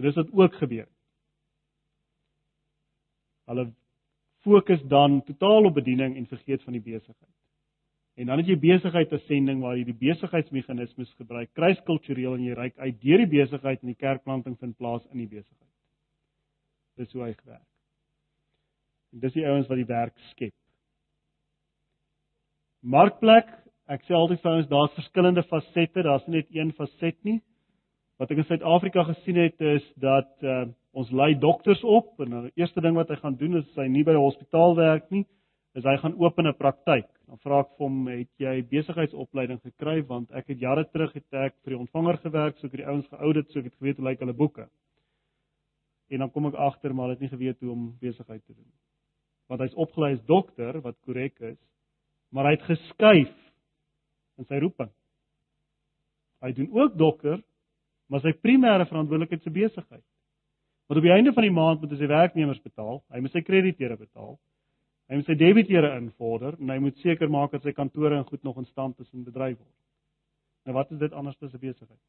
So dis wat ook gebeur. Hulle fokus dan totaal op bediening en vergeet van die besigheid. En dan het jy besigheid as sending waar jy die besigheidsmeganismes gebruik, kruiskultureel en jy reik uit deur die besigheid en die kerkplanting vind plaas in die besigheid. Dis hoe hy werk. En dis die ouens wat die werk skep. Markplek, ek sê altyd vir ons daar's verskillende fasette, daar's nie net een faset nie. Wat ek in Suid-Afrika gesien het is dat uh, ons lei dokters op en die eerste ding wat hy gaan doen is hy nie by 'n hospitaal werk nie, is hy gaan open 'n praktyk. Dan vra ek vir hom, "Het jy besigheidsopleiding gekry want ek het jare terug het ek vir die ontvanger gewerk, so ek het die ouens geaudit, so ek het geweet hoe lyk hulle boeke." En dan kom ek agter maar het nie geweet hoe om besigheid te doen. Want hy's opgelei as dokter wat korrek is, maar hy het geskuif in sy roeping. Hy doen ook dokter, maar sy primêre verantwoordelikheid sy besigheid. Want op die einde van die maand moet hy sy werknemers betaal, hy moet sy krediteure betaal. Hy moet sy debiteure invorder en hy moet seker maak dat sy kantore en goed nog in stand is en bedryf word. Nou wat is dit anders as 'n besigheid?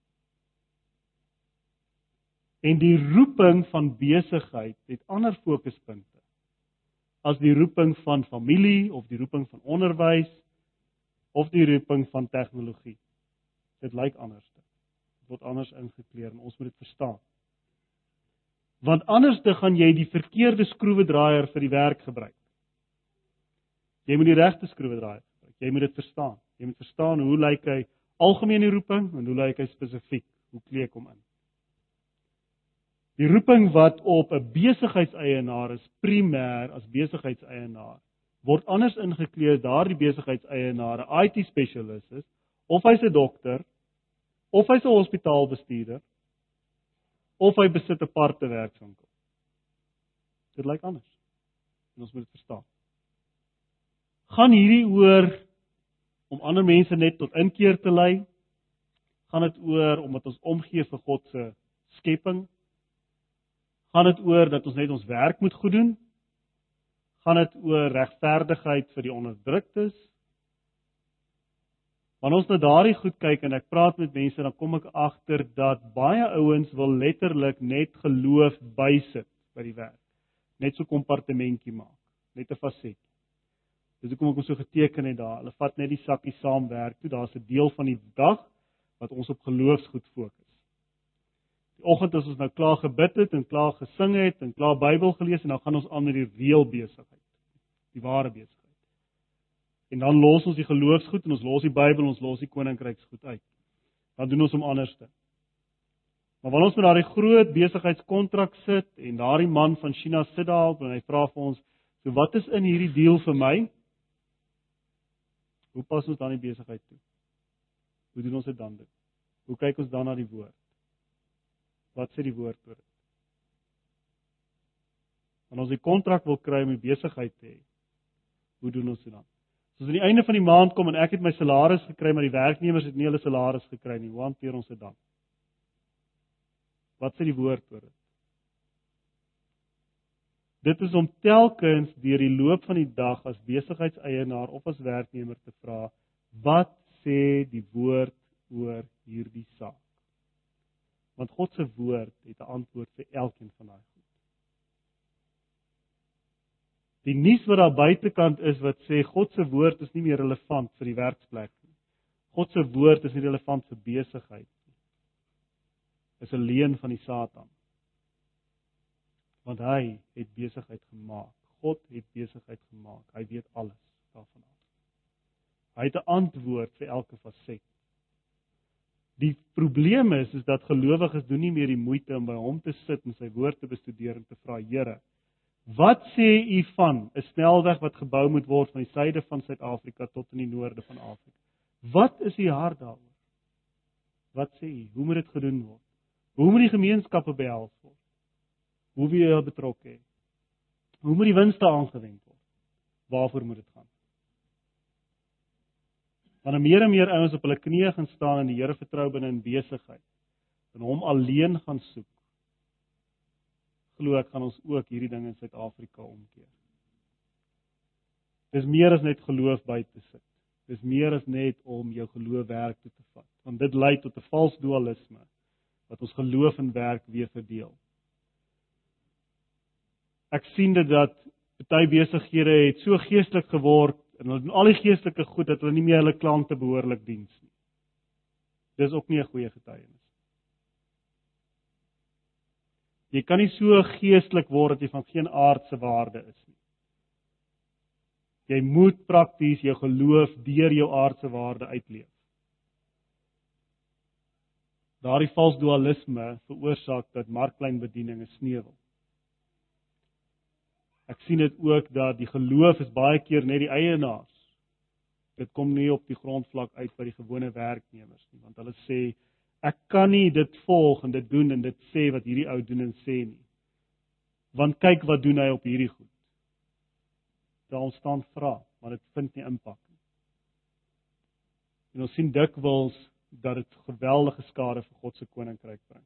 En die roeping van besigheid het ander fokuspunte as die roeping van familie of die roeping van onderwys of die roeping van tegnologie. Dit lyk anders. Word anders ingekleer en ons moet dit verstaan. Want anders te gaan jy die verkeerde skroewedraaier vir die werk gebruik. Jy moet die regte skroewe draai. Jy moet dit verstaan. Jy moet verstaan hoe lyk hy algemene roeping en hoe lyk hy spesifiek? Hoe kleek hom in? Die roeping wat op 'n besigheidseienaar is primêr as besigheidseienaar word anders ingekleed daardie besigheidseienaar 'n IT spesialis is of hy's 'n dokter of hy's 'n hospitaalbestuurder of hy besit 'n aparte werkswinkel. Dit lyk anders. En ons moet dit verstaan gaan hierdie oor om ander mense net tot inkeer te lei? Gaan dit oor omdat ons omgee vir God se skepping? Gaan dit oor dat ons net ons werk moet goed doen? Gaan dit oor regverdigheid vir die onderdruktes? Wanneer ons na daardie goed kyk en ek praat met mense, dan kom ek agter dat baie ouens wil letterlik net geloof bysit by die werk. Net so kompartementjie maak, net 'n faset. Dis hoekom ek hom so geteken het daar. Hulle vat net die sakkie saamwerk toe. Daar's 'n deel van die dag wat ons op geloofsgoed fokus. Die oggend as ons nou klaar gebid het en klaar gesing het en klaar Bybel gelees en dan gaan ons aan met die reël besigheid. Die ware besigheid. En dan los ons die geloofsgoed en ons los die Bybel ons los die koninkryksgoed uit. Dan doen ons hom anderste. Maar wanneer ons met daardie groot besigheidskontrak sit en daardie man van China sit daar en hy vra vir ons, "So wat is in hierdie deal vir my?" Hoe pas ons dan die besigheid toe? Hoe doen ons dit dan? Hoe kyk ons dan na die woord? Wat sê die woord oor dit? Wanneer ons die kontrak wil kry om die besigheid te hê, hoe doen ons dit dan? Soos aan die einde van die maand kom en ek het my salaris gekry, maar die werknemers het nie hulle salaris gekry nie. Hoe hanteer ons dit dan? Wat sê die woord oor dit? Dit is om telkens deur die loop van die dag as besigheidseienaar of as werknemer te vra, wat sê die woord oor hierdie saak? Want God se woord het 'n antwoord vir elkeen van daai goed. Die nuus wat daar buitekant is wat sê God se woord is nie meer relevant vir die werksplek nie. God se woord is nie relevant vir besigheid nie. Is 'n leuen van die Satan want hy het besigheid gemaak. God het besigheid gemaak. Hy weet alles daarvan af. Hy het 'n antwoord vir elke faset. Die probleem is is dat gelowiges doen nie meer die moeite om by hom te sit en sy woord te bestudeer en te vra Here, wat sê u van 'n snelweg wat gebou moet word van die suide van Suid-Afrika tot in die noorde van Afrika? Wat is u hart daaroor? Wat sê u? Hoe moet dit gedoen word? Hoe moet die gemeenskappe behels word? Hoe wie jy betrokke het. Hoe moet die winste aangewend word? Waarvoor moet dit gaan? Wanneer meer en meer ouens op hulle knieë gaan staan en die Here vertrou binne in besigheid en hom alleen gaan soek, glo ek gaan ons ook hierdie ding in Suid-Afrika omkeer. Dis meer as net geloof by te sit. Dis meer as net om jou geloof werk toe te vat, want dit lei tot 'n vals dualisme wat ons geloof en werk weer verdeel ek sien dit dat party besighede het so geestelik geword en hulle doen al die geestelike goed dat hulle nie meer hulle klante behoorlik diens nie. Dis ook nie 'n goeie getuienis. Jy kan nie so geestelik word dat jy van geen aardse waarde is nie. Jy moet prakties jou geloof deur jou aardse waarde uitleef. Daardie vals dualisme veroorsaak dat markkleinbediening 'n sneuwel. Ek sien dit ook dat die geloof is baie keer net die eienaars. Dit kom nie op die grondvlak uit by die gewone werknemers nie, want hulle sê ek kan nie dit volg en dit doen en dit sê wat hierdie ou doen en sê nie. Want kyk wat doen hy op hierdie goed. Daar ontstaan vra, maar dit vind nie impak nie. En ons sien dikwels dat dit geweldige skade vir God se koninkryk bring.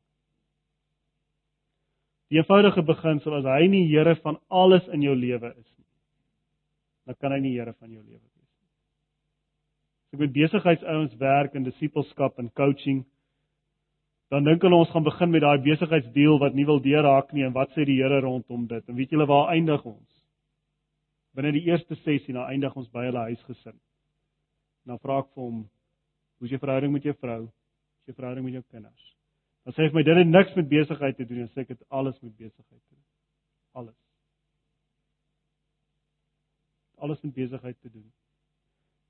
Die eenvoudige beginsel is hy nie Here van alles in jou lewe is nie. Dan kan hy nie Here van jou lewe wees nie. As ek met besigheidsouens werk in disippelskap en coaching, dan dink hulle ons gaan begin met daai besigheidsdeal wat nie wil deurhaak nie en wat sê die Here rondom dit? En weet julle waar eindig ons? Binne die eerste sessie dan eindig ons by hulle huisgesin. Dan vra ek vir hom, "Hoe is jou verhouding met jou vrou? Hoe is jou verhouding met jou kinders?" Dan sê hy vir my dit het niks met besigheid te doen nie, sê ek dit alles met besigheid te doen. Alles. Alles met besigheid te doen.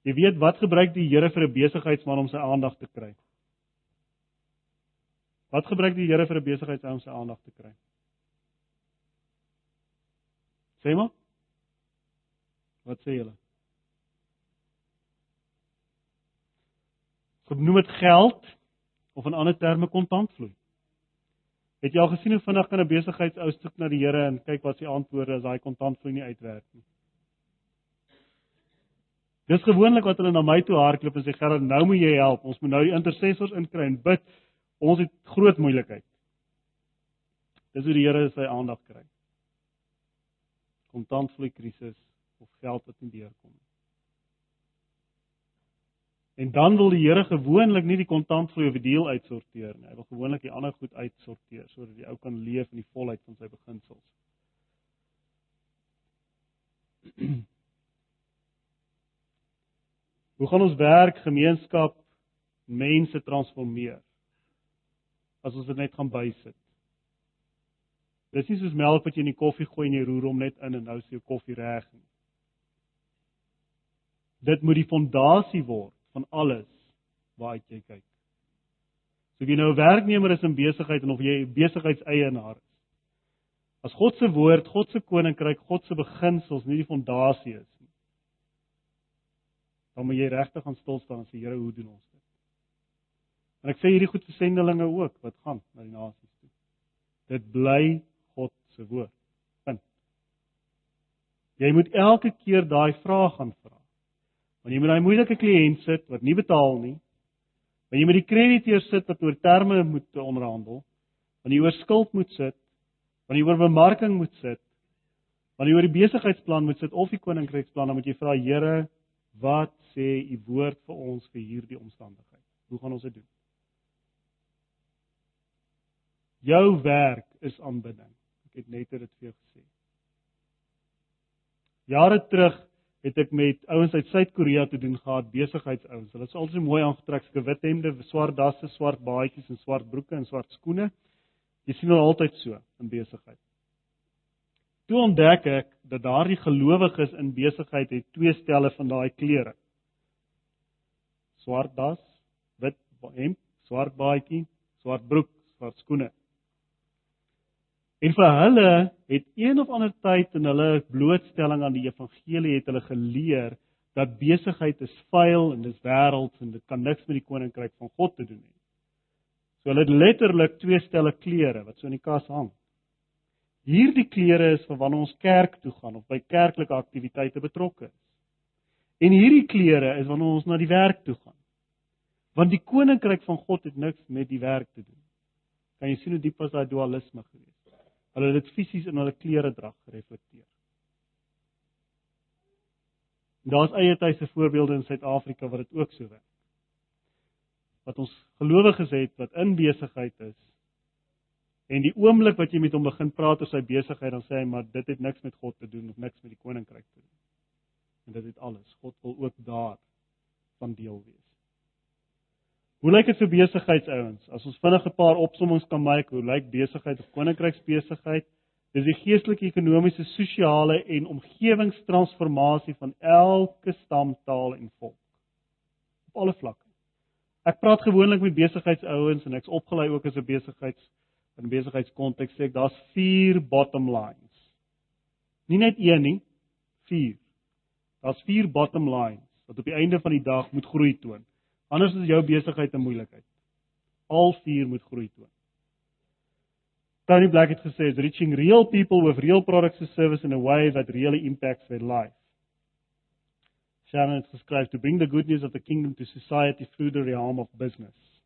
Jy weet wat gebruik die Here vir 'n besigheidsman om sy aandag te kry? Wat gebruik die Here vir 'n besigheidsman om sy aandag te kry? Sê maar. Wat sê julle? Kom noem dit geld of in ander terme kontantvloei. Het jy al gesien hoe vinnig kan 'n besigheidsou soek na die Here en kyk wat sy antwoorde as daai kontantvloei nie uitwerk nie? Dis gewoonlik wat hulle na my toe hardloop en sê Gerard, nou moet jy help. Ons moet nou die intercessors inkry en bid. Ons het groot moeilikheid. Dis hoe die Here sy aandag kry. Kontantvloei krisis of geld wat nie deurkom nie. En dan wil die Here gewoonlik nie die kontantvloei of die deel uitsorteer nie. Hy wil gewoonlik die ander goed uitsorteer sodat die ou kan leef in die volheid van sy beginsels. Hoe gaan ons werk, gemeenskap, mense transformeer? As ons dit net gaan bysit. Dis nie soos melk wat jy in die koffie gooi en jy roer hom net in en nou is jou koffie reg nie. Dit moet die fondasie word van alles waaruit jy kyk. So of jy nou 'n werknemer is in besigheid en of jy 'n besigheidseienaar is. As God se woord, God se koninkryk, God se beginsels nie die fondasie is nie. Dan moet jy regtig gaan stil staan en sê Here, hoe doen ons dit? En ek sê hierdie goed vir sendelinge ook wat gaan na die nasies toe. Dit bly se woord. Punt. Jy moet elke keer daai vraag gaan vra. Want jy moet daai moeilike kliënt sit wat nie betaal nie. Want jy moet die krediteur sit wat oor terme moet onderhandel. Want jy oor skuld moet sit. Want jy oor bemarking moet sit. Want jy oor die besigheidsplan moet sit of die koninkryksplan, dan moet jy vra Here, wat sê u woord vir ons vir hierdie omstandigheid? Hoe gaan ons dit doen? Jou werk is aanbidding het net dit vir jou gesê. Jare terug het ek met ouens uit Suid-Korea te doen gehad, besigheidsouens. Hulle is altyd mooi aangetrek, sulke wit hemde, swart dasse, swart baadjies en swart broeke en swart skoene. Jy sien hulle altyd so in besigheid. Toe ontdek ek dat daardie gelowiges in besigheid het twee stelle van daai klere. Swart das, wit hemp, swart baadjie, swart broek, swart skoene. En vir hulle het een of ander tyd in hulle blootstelling aan die evangelie het hulle geleer dat besigheid is vuil en dis wêrelds en dit kan niks met die koninkryk van God te doen hê. So hulle het letterlik twee stelle klere wat so in die kas hang. Hierdie klere is vir wanneer ons kerk toe gaan of by kerklike aktiwiteite betrokke is. En hierdie klere is wanneer ons na die werk toe gaan. Want die koninkryk van God het niks met die werk te doen. Kan jy sien hoe diep was daai dualisme gewees? Hulle dit fisies in hulle klere drag gereflekteer. Daar's eie tydse voorbeelde in Suid-Afrika wat dit ook so werk. Wat ons gelowiges het wat in besigheid is en die oomblik wat jy met hom begin praat oor sy besigheid dan sê hy maar dit het niks met God te doen of niks met die koninkryk te doen. En dit het alles. God wil ook daar van deel wees. Hoe lyk dit vir besigheidsouens? As ons vinnig 'n paar opsommings kan maak, hoe lyk besigheid of koninkryksbesigheid? Dis die geestelike, ekonomiese, sosiale en omgewingstransformasie van elke stam, taal en volk. Op alle vlakke. Ek praat gewoonlik met besigheidsouens en ek's opgelei ook as 'n besigheids in besigheidskonteks sê ek daar's 4 bottom lines. Nie net een nie, 4. Daar's 4 bottom lines wat op die einde van die dag moet groei toon. Anders is jou besigheid 'n moeilikheid. Al vier moet groei toon. Tony Black het gesê, "Reaching real people with real products and services in a way that really impacts their life." Shannon het geskryf, "To bring the good news of the kingdom to society through the realm of business."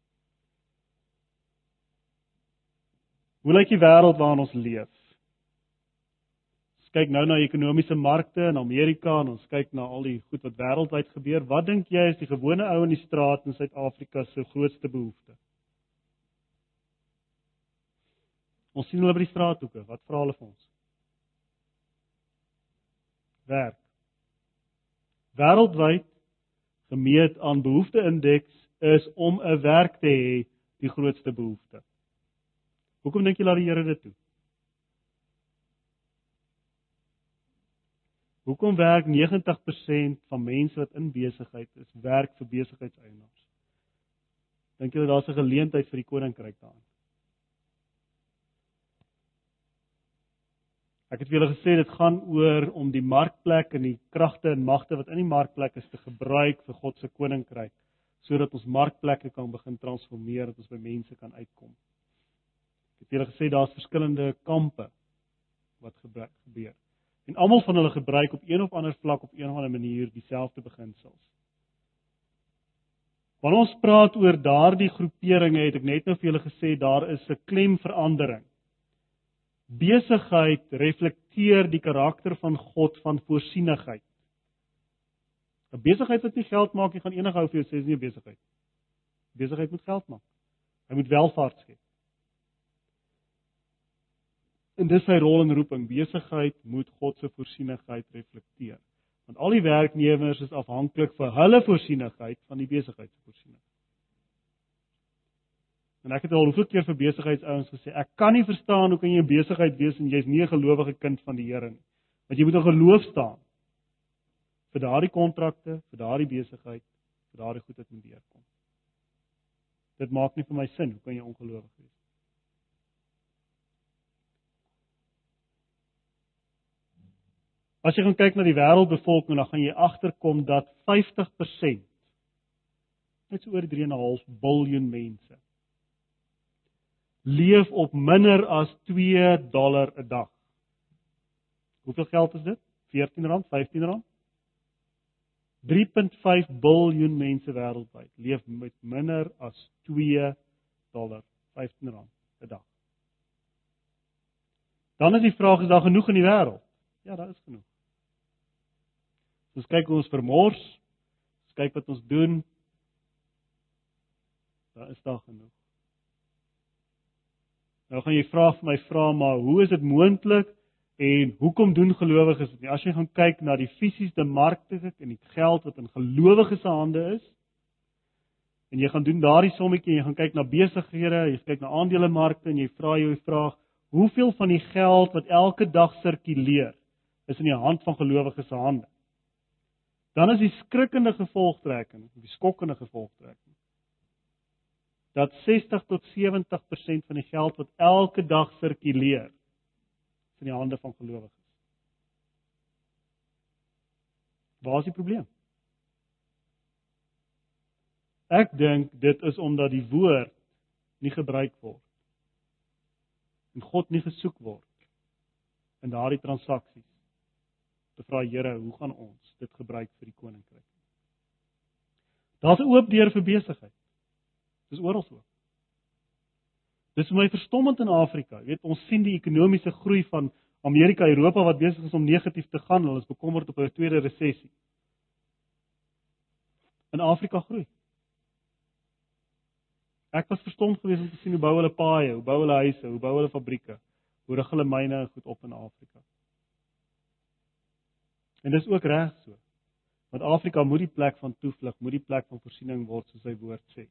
Hoe lyk die wêreld waarin ons leef? Kyk nou na ekonomiese markte in Amerika en ons kyk na al die goed wat wêreldwyd gebeur, wat dink jy is die gewone ou in die straat in Suid-Afrika se grootste behoefte? Ons sien hulle by die straathoeke, wat vra hulle vir ons? Werk. Wêreldwyd gemeet aan behoefteindeks is om 'n werk te hê die grootste behoefte. Hoekom dink jy laat die Here dit toe? Hoekom werk 90% van mense wat in besigheid is, werk vir besigheidseienaars? Dink jy daar's 'n geleentheid vir die koninkryk daarin? Ek het vir julle gesê dit gaan oor om die markplek en die kragte en magte wat in die markplek is te gebruik vir God se koninkryk sodat ons markplekke kan begin transformeer dat ons by mense kan uitkom. Ek het julle gesê daar's verskillende kampe wat gebeur. En almal van hulle gebruik op een of ander vlak op een of ander manier dieselfde beginsels. Wanneer ons praat oor daardie groeperinge, het ek net nou vir julle gesê daar is 'n klemverandering. Besigheid reflekteer die karakter van God van voorsienigheid. 'n Besigheid wat nie geld maak nie, gaan enige ou vir jou sê dis nie 'n besigheid. Besigheid moet geld maak. Hy moet welvaart skep. En dis sy rol en roeping. Besigheid moet God se voorsienigheid reflekteer. Want al die werknemers is afhanklik vir hulle voorsienigheid van die besigheid se voorsiening. En ek het al hoeveel keer vir besigheidsouens gesê, ek kan nie verstaan hoe kan jy 'n besigheid wees en jy's nie 'n gelowige kind van die Here nie. Want jy moet in geloof staan vir daardie kontrakte, vir daardie besigheid, vir daardie goed wat moet deurkom. Dit maak nie vir my sin, hoe kan jy ongelowig wees? As jy gaan kyk na die wêreldbevolking, dan gaan jy agterkom dat 50% net so oor 3.5 miljard mense leef op minder as 2 dollar 'n dag. Hoeveel geld is dit? R14, R15? 3.5 miljard mense wêreldwyd leef met minder as 2 dollar, R15 'n dag. Dan is die vraag is daar genoeg in die wêreld? Ja, daar is genoeg. Ons kyk hoe ons vermors. Ons kyk wat ons doen. Daar is daar genoeg. Nou gaan jy vra vir my vra maar hoe is dit moontlik en hoekom doen gelowiges dit nie? As jy gaan kyk na die fisiese markte en die geld wat in gelowiges se hande is en jy gaan doen daardie sommetjie jy gaan kyk na besighede, jy kyk na aandelemarkte en jy vra jou vraag, hoeveel van die geld wat elke dag sirkuleer is in die hand van gelowiges se hande? Dan is die skrikkende gevolgtrekking, die skokkende gevolgtrekking dat 60 tot 70% van die geld wat elke dag sirkuleer in die hande van gelowiges. Waar is die probleem? Ek dink dit is omdat die woord nie gebruik word en God nie gesoek word in daardie transaksies te vra Here, hoe gaan ons dit gebruik vir die koninkryk? Daar's 'n oop deur vir besigheid. Dis oral so. Dis vir my verstommend in Afrika. Jy weet, ons sien die ekonomiese groei van Amerika, Europa wat besig is om negatief te gaan. Hulle is bekommerd op 'n tweede resessie. In Afrika groei. Ek was verstomd geweest om te sien hoe bou hulle paaie, hoe bou hulle huise, hoe bou hulle fabrieke, hoe rig hulle myne goed op in Afrika. En dis ook reg so. Want Afrika moet die plek van toevlug, moet die plek van voorsiening word soos sy woord sê.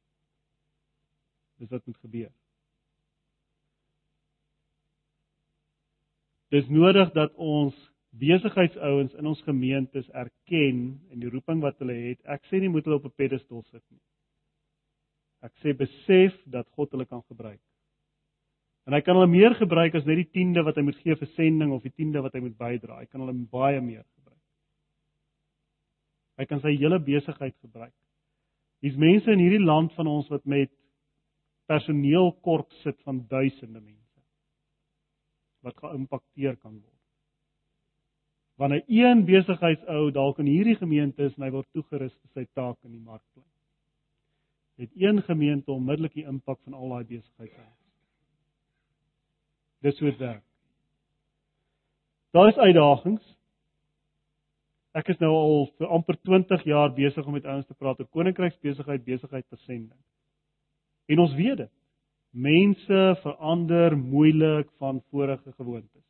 Dis wat moet gebeur. Dis nodig dat ons besigheidsouens in ons gemeentes erken en die roeping wat hulle het. Ek sê nie moet hulle op 'n pedestal sit nie. Ek sê besef dat God hulle kan gebruik. En hy kan hulle meer gebruik as net die tiende wat hy moet gee vir sending of die tiende wat hy moet bydra. Hy kan hulle baie meer gebruik. Hy kan sy hele besigheid gebruik. Hier's mense in hierdie land van ons wat met personeel kort sit van duisende mense wat geïmpakteer kan word. Wanneer een besigheidsou dalk in hierdie gemeente is en hy word toegerus vir sy taak in die markplein. Het een gemeente onmiddellik die impak van al daai besighede. Dis hoe dit werk. Daar is uitdagings. Ek is nou al vir amper 20 jaar besig om met ouens te praat oor koninkryksbesigheid, besigheid te sending. En ons weet dit. Mense verander moeilik van vorige gewoontes.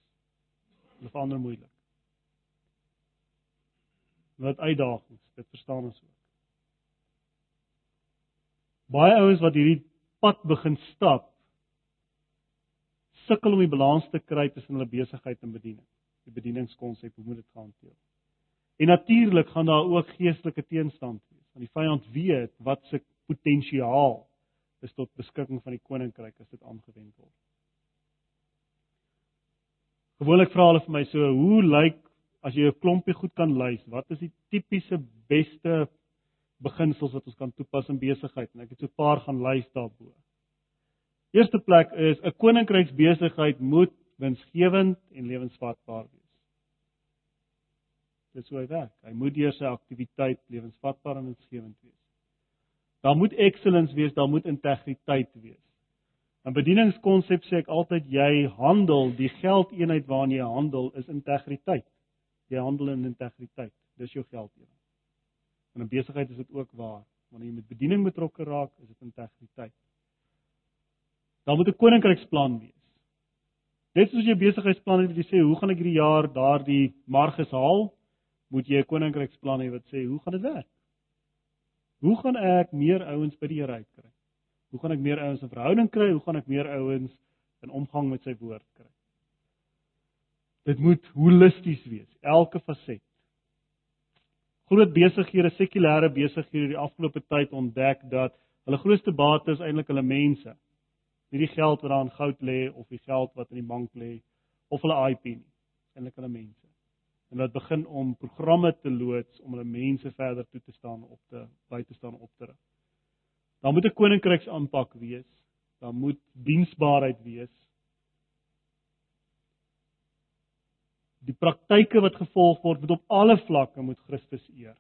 Hulle verander moeilik. Wat uitdagings, dit verstaan ons ook. Baie ouens wat hierdie pad begin stap, sukkel om die balans te kry tussen hulle besigheid en bediening. Die bedieningskonsep, hoe moet dit gehanteer word? En natuurlik gaan daar ook geestelike teenstand wees. Want die vyand weet wat se potensiaal is tot beskikking van die koninkryk as dit aangewend word. Gewoonlik vra hulle vir my so, hoe lyk as jy 'n klompie goed kan lys, wat is die tipiese beste beginsels wat ons kan toepas in besigheid? En ek het so 'n paar gaan lys daarbo. Eerste plek is 'n koninkryksbesigheid moet winsgewend en lewensvatbaar wees. Dis hoe hy werk. Hy moet deur sy aktiwiteit lewensvatbaar en winsgewend wees. Daar moet excellence wees, daar moet integriteit wees. In bedieningskonsep sê ek altyd jy handel, die geldeenheid waarna jy handel is integriteit. Jy handel in integriteit. Dis jou geldeenheid. En in besigheid is dit ook waar. Wanneer jy met bediening betrokke raak, is dit integriteit. Dan moet 'n koninkryksplan wees. Net soos jy besigheidsplan het wat jy sê, hoe gaan ek hierdie jaar daardie marges haal? Moet jy 'n koninkryksplan hê wat sê, hoe gaan dit werk? Hoe gaan ek meer ouens by die Here uitkry? Hoe gaan ek meer ouens in verhouding kry? Hoe gaan ek meer ouens in omgang met sy woord kry? Dit moet holisties wees, elke faset. Groot besighede, sekulêre besighede die afgelope tyd ontdek dat hulle grootste bate is eintlik hulle mense. Nie die geld wat daar in goud lê of die geld wat in die bank lê of hulle IP nie, eintlik hulle mense. En wat begin om programme te loods om hulle mense verder toe te staan op te by te staan op te rig. Daar moet 'n koninkryks aanpak wees. Daar moet diensbaarheid wees. die praktyke wat gevolg word moet op alle vlakke moet Christus eer.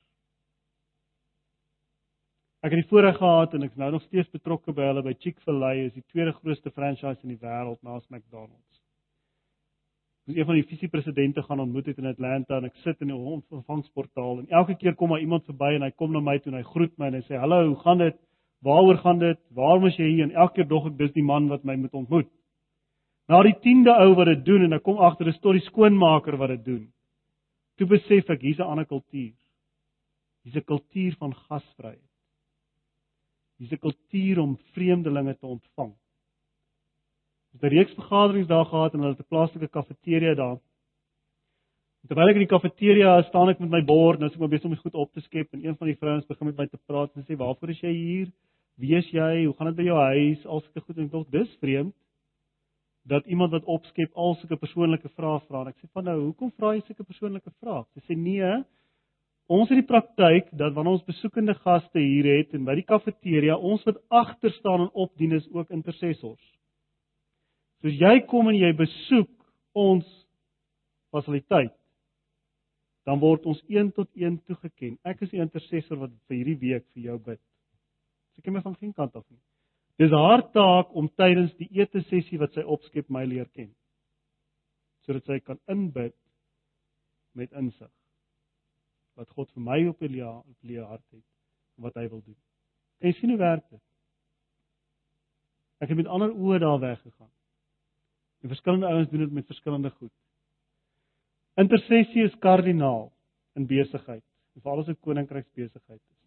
Ek het die voorreg gehad en ek is nou nog steeds betrokke by hulle by Chick-fil-A is die tweede grootste franchise in die wêreld na McDonald's. Het een van die visiepresidente gaan ontmoet het in Atlanta en ek sit in die ontvangsportaal en elke keer kom daar iemand verby en hy kom na my toe en hy groet my en hy sê hallo, hoe gaan dit? Waaroor gaan dit? Waarom is jy hier? En elke keer dog ek dis die man wat my moet ontmoet. Na die 10de ou wat dit doen en ek kom agter 'n storie skoonmaker wat dit doen. Toe besef ek hier's 'n ander kultuur. Hier's 'n kultuur van gasvryheid. Hier's 'n kultuur om vreemdelinge te ontvang. Ons het 'n reeks vergaderings daar gehad en hulle het 'n plaaslike kafeteria daar. Terwyl ek in die kafeteria staan ek met my bord en nou as ek maar besig om goed op te skep en een van die vrouens begin met my te praat en sê waarvoor is jy hier? Wie is jy? Hoe gaan dit by jou huis? Al sulke goed en ek dink dis vreemd dat iemand wat opskep al sulke persoonlike vrae vra. Ek sê van nou, hoekom vra jy sulke persoonlike vrae? Sy sê nee. Ons het die praktyk dat wanneer ons besoekende gaste hier het en by die kafeteria, ons wat agter staan en opdien is ook intercessors. Soos jy kom en jy besoek ons fasiliteit, dan word ons een tot een toegeken. Ek is die intercessor wat vir hierdie week vir jou bid. Sy ken my van geen kant af nie. Dis haar taak om tydens die ete sessie wat sy opskep my leer ken. Sodat sy kan inbid met insig wat God vir my op die op die hart het en wat hy wil doen. En sien hoe werk dit? Ek het met ander oë daar weggegaan. En verskillende ouens doen dit met verskillende goed. Intersessie is kardinaal in besigheid, veral as 'n koninkryksbesigheid is.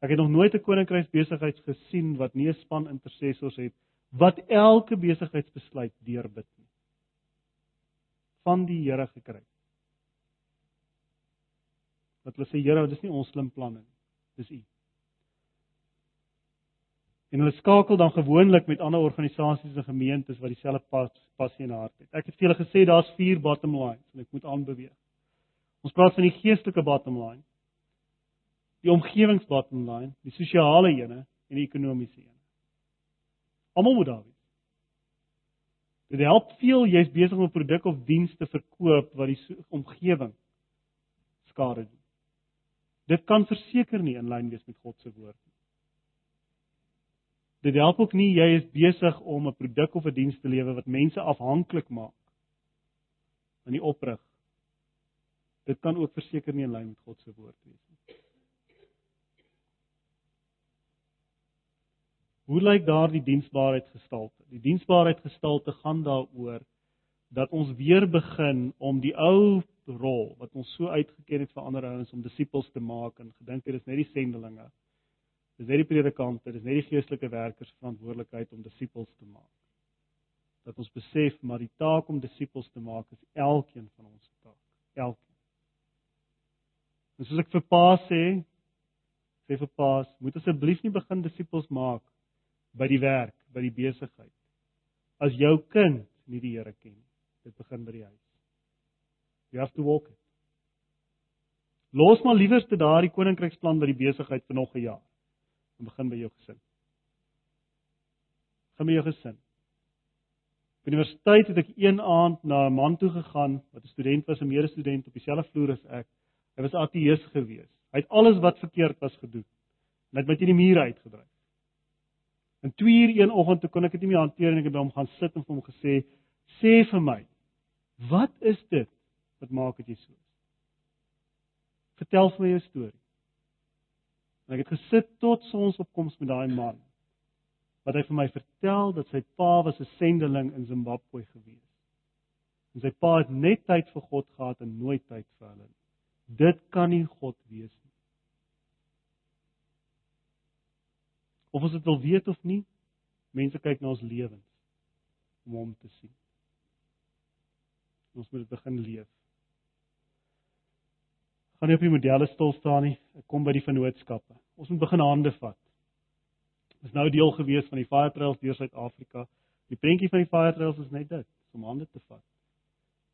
Ek het nog nooit 'n koninkryksbesigheids gesien wat nie 'n span intercessors het wat elke besigheidsbesluit deurbid nie. Van die Here gekry. Wat hulle sê Here, dit is nie ons slim planne nie. Dis U. En hulle skakel dan gewoonlik met ander organisasies en gemeentes wat dieselfde pas passie in hart het. Ek het vir julle gesê daar's vier bottom lines en ek moet aanbeweeg. Ons praat van die geestelike bottom line die omgewingsbottom line, die sosiale ene en die ekonomiese ene. Almal moet daar wees. Dit help veel jy's besig om 'n produk of diens te verkoop wat die omgewing skade doen. Dit kan verseker nie in lyn wees met God se woord nie. Dit help ook nie jy is besig om 'n produk of 'n diens te lewe wat mense afhanklik maak van die oprig. Dit kan ook verseker nie in lyn met God se woord wees nie. Hoe lyk daardie diensbaarheid gestalte? Die diensbaarheid gestalte gaan daaroor dat ons weer begin om die ou rol wat ons so uitgeken het vir ander ouens om disippels te maak en gedink dit is net die sendelinge. Dis net die predikante, dis net die geestelike werkers verantwoordelikheid om disippels te maak. Dat ons besef maar die taak om disippels te maak is elkeen van ons se taak. Elkeen. En soos ek vir Pa sê, sê vir Pa, moet asseblief nie begin disippels maak by die werk, by die besigheid. As jou kind nie die Here ken nie, dit begin by die huis. You have to walk it. Los maar liewers te daardie koninkryksplan by die besigheid vir nog 'n jaar en begin by jou gesin. Begin by jou gesin. By die universiteit het ek een aand na 'n man toe gegaan wat 'n student was, 'n medestudent op dieselfde vloer as ek. Hy was ateïs geweest. Hy het alles wat verkeerd was gedoen. Hy het my teen die muur uitgedryf. En 2 uur een oggend toe kon ek dit nie meer hanteer en ek het by hom gaan sit en vir hom gesê: "Sê vir my, wat is dit wat maak dit jy so is? Vertel vir my jou storie." En ek het gesit tot sonsopkoms met daai man. Wat hy vir my vertel dat sy pa was 'n sendeling in Zimbabwe gewees. En sy pa het net tyd vir God gehad en nooit tyd vir hulle nie. Dit kan nie God wees nie. Of ons dit wil weet of nie, mense kyk na ons lewens om hom te sien. Ons moet dit begin leef. Gaan nie op die modelle stil staan nie. Ek kom by die vennootskappe. Ons moet begin hande vat. Dis nou deel gewees van die Fire Trails deur Suid-Afrika. Die prentjie van die Fire Trails is net dit, om hande te vat.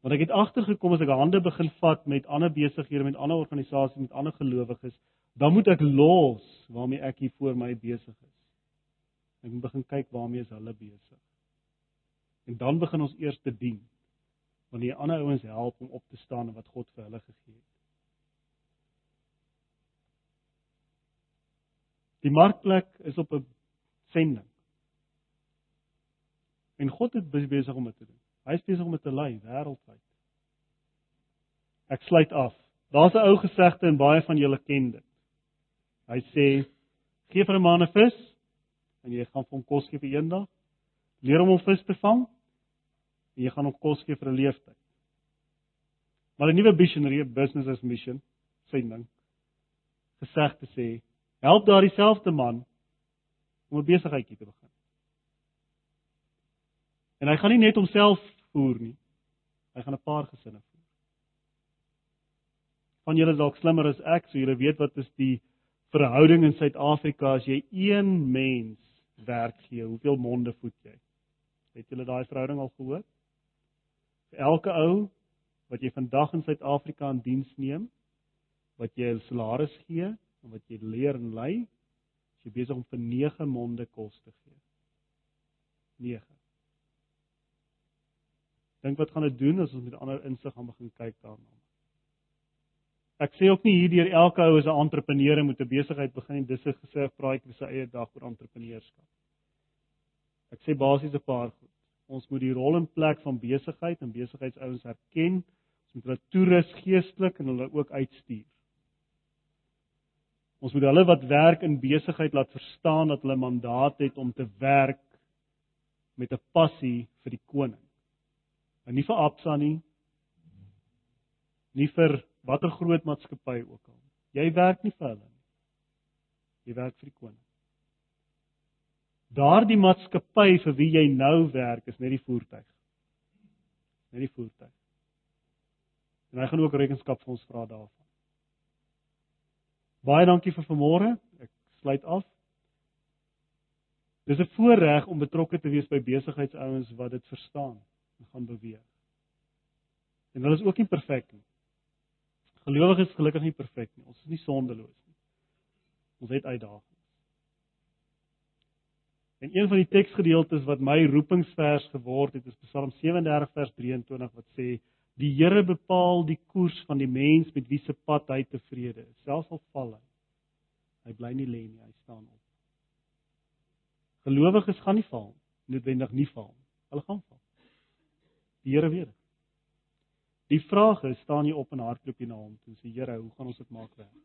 Want ek het agtergekom as ek hande begin vat met ander besighede, met ander organisasies, met ander gelowiges, dan moet ek los waarmee ek hier voor my besig is. Ek moet begin kyk waarmee is hulle besig. En dan begin ons eers te dien. Wanneer ander ouens help om op te staan en wat God vir hulle gegee het. Die markplek is op 'n sending. En God het besig om dit te doen. Hy is besig om dit te lei wêreldwyd. Ek sluit af. Daar's 'n ou gesegde en baie van julle ken dit. Hy sê: "Gee vir 'n man 'n vis en jy gaan hom kos gee vir eendag. Leer hom om vis te vang en jy gaan hom kos gee vir 'n leeftyd." Maar 'n nuwe visionary business as mission sending gesegde sê: "Help daardie selfde man om 'n besigheidjie te begin." En hy gaan nie net homself voer nie. Hy gaan 'n paar gesinne voer. Van julle is dalk slimmer as ek, so julle weet wat is die verhouding in Suid-Afrika as jy een mens werk gee, hoeveel monde voed jy? Het julle daai verhouding al gehoor? Vir elke ou wat jy vandag in Suid-Afrika in diens neem, wat jy 'n salaris gee en wat jy leer en lei, is jy besig om vir 9 monde kos te gee. 9 dink wat gaan dit doen as ons met ander insig gaan begin kyk daarna. Ek sê ook nie hierdeur elke ou is 'n entrepreneur en moet 'n besigheid begin en dis 'n gesig praatjie vir sy eie dag oor entrepreneurskap. Ek sê basies 'n paar goed. Ons moet die rol en plek van besigheid en besigheidsouens erken. Ons moet hulle toerus geestelik en hulle ook uitstuur. Ons moet hulle wat werk in besigheid laat verstaan dat hulle mandaat het om te werk met 'n passie vir die koning. En nie vir Absa nie. Nie vir watter groot maatskappy ook al. Jy werk nie vir hulle nie. Jy werk vir die koning. Daardie maatskappy vir wie jy nou werk is net die voertuig. Net die voertuig. En hy gaan ook rekenskap vir ons vra daarvan. Baie dankie vir vanmôre. Ek sluit af. Dis 'n voorreg om betrokke te wees by besigheidsouens wat dit verstaan en gaan beweeg. En hulle is ook nie perfek nie. Gelowiges is gelukkig nie perfek nie. Ons is nie sondeloos nie. Ons het uitdagings. En een van die teksgedeeltes wat my roepingsvers geword het, is Psalm 37 vers 23 wat sê: "Die Here bepaal die koers van die mens met wie se pad hy tevrede is, selfs al val hy. Hy bly nie lê nie, hy staan op." Gelowiges gaan nie val, noodwendig nie val. Hulle gaan val. Die Here weet dit. Die vraag is, staan jy op en hardloop jy na hom toe? Sê Here, hoe gaan ons dit maak werk?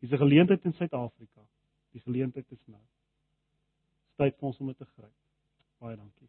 Dis 'n geleentheid in Suid-Afrika. Die geleentheid is nou. Tyd vir ons om dit te gryp. Baie dankie.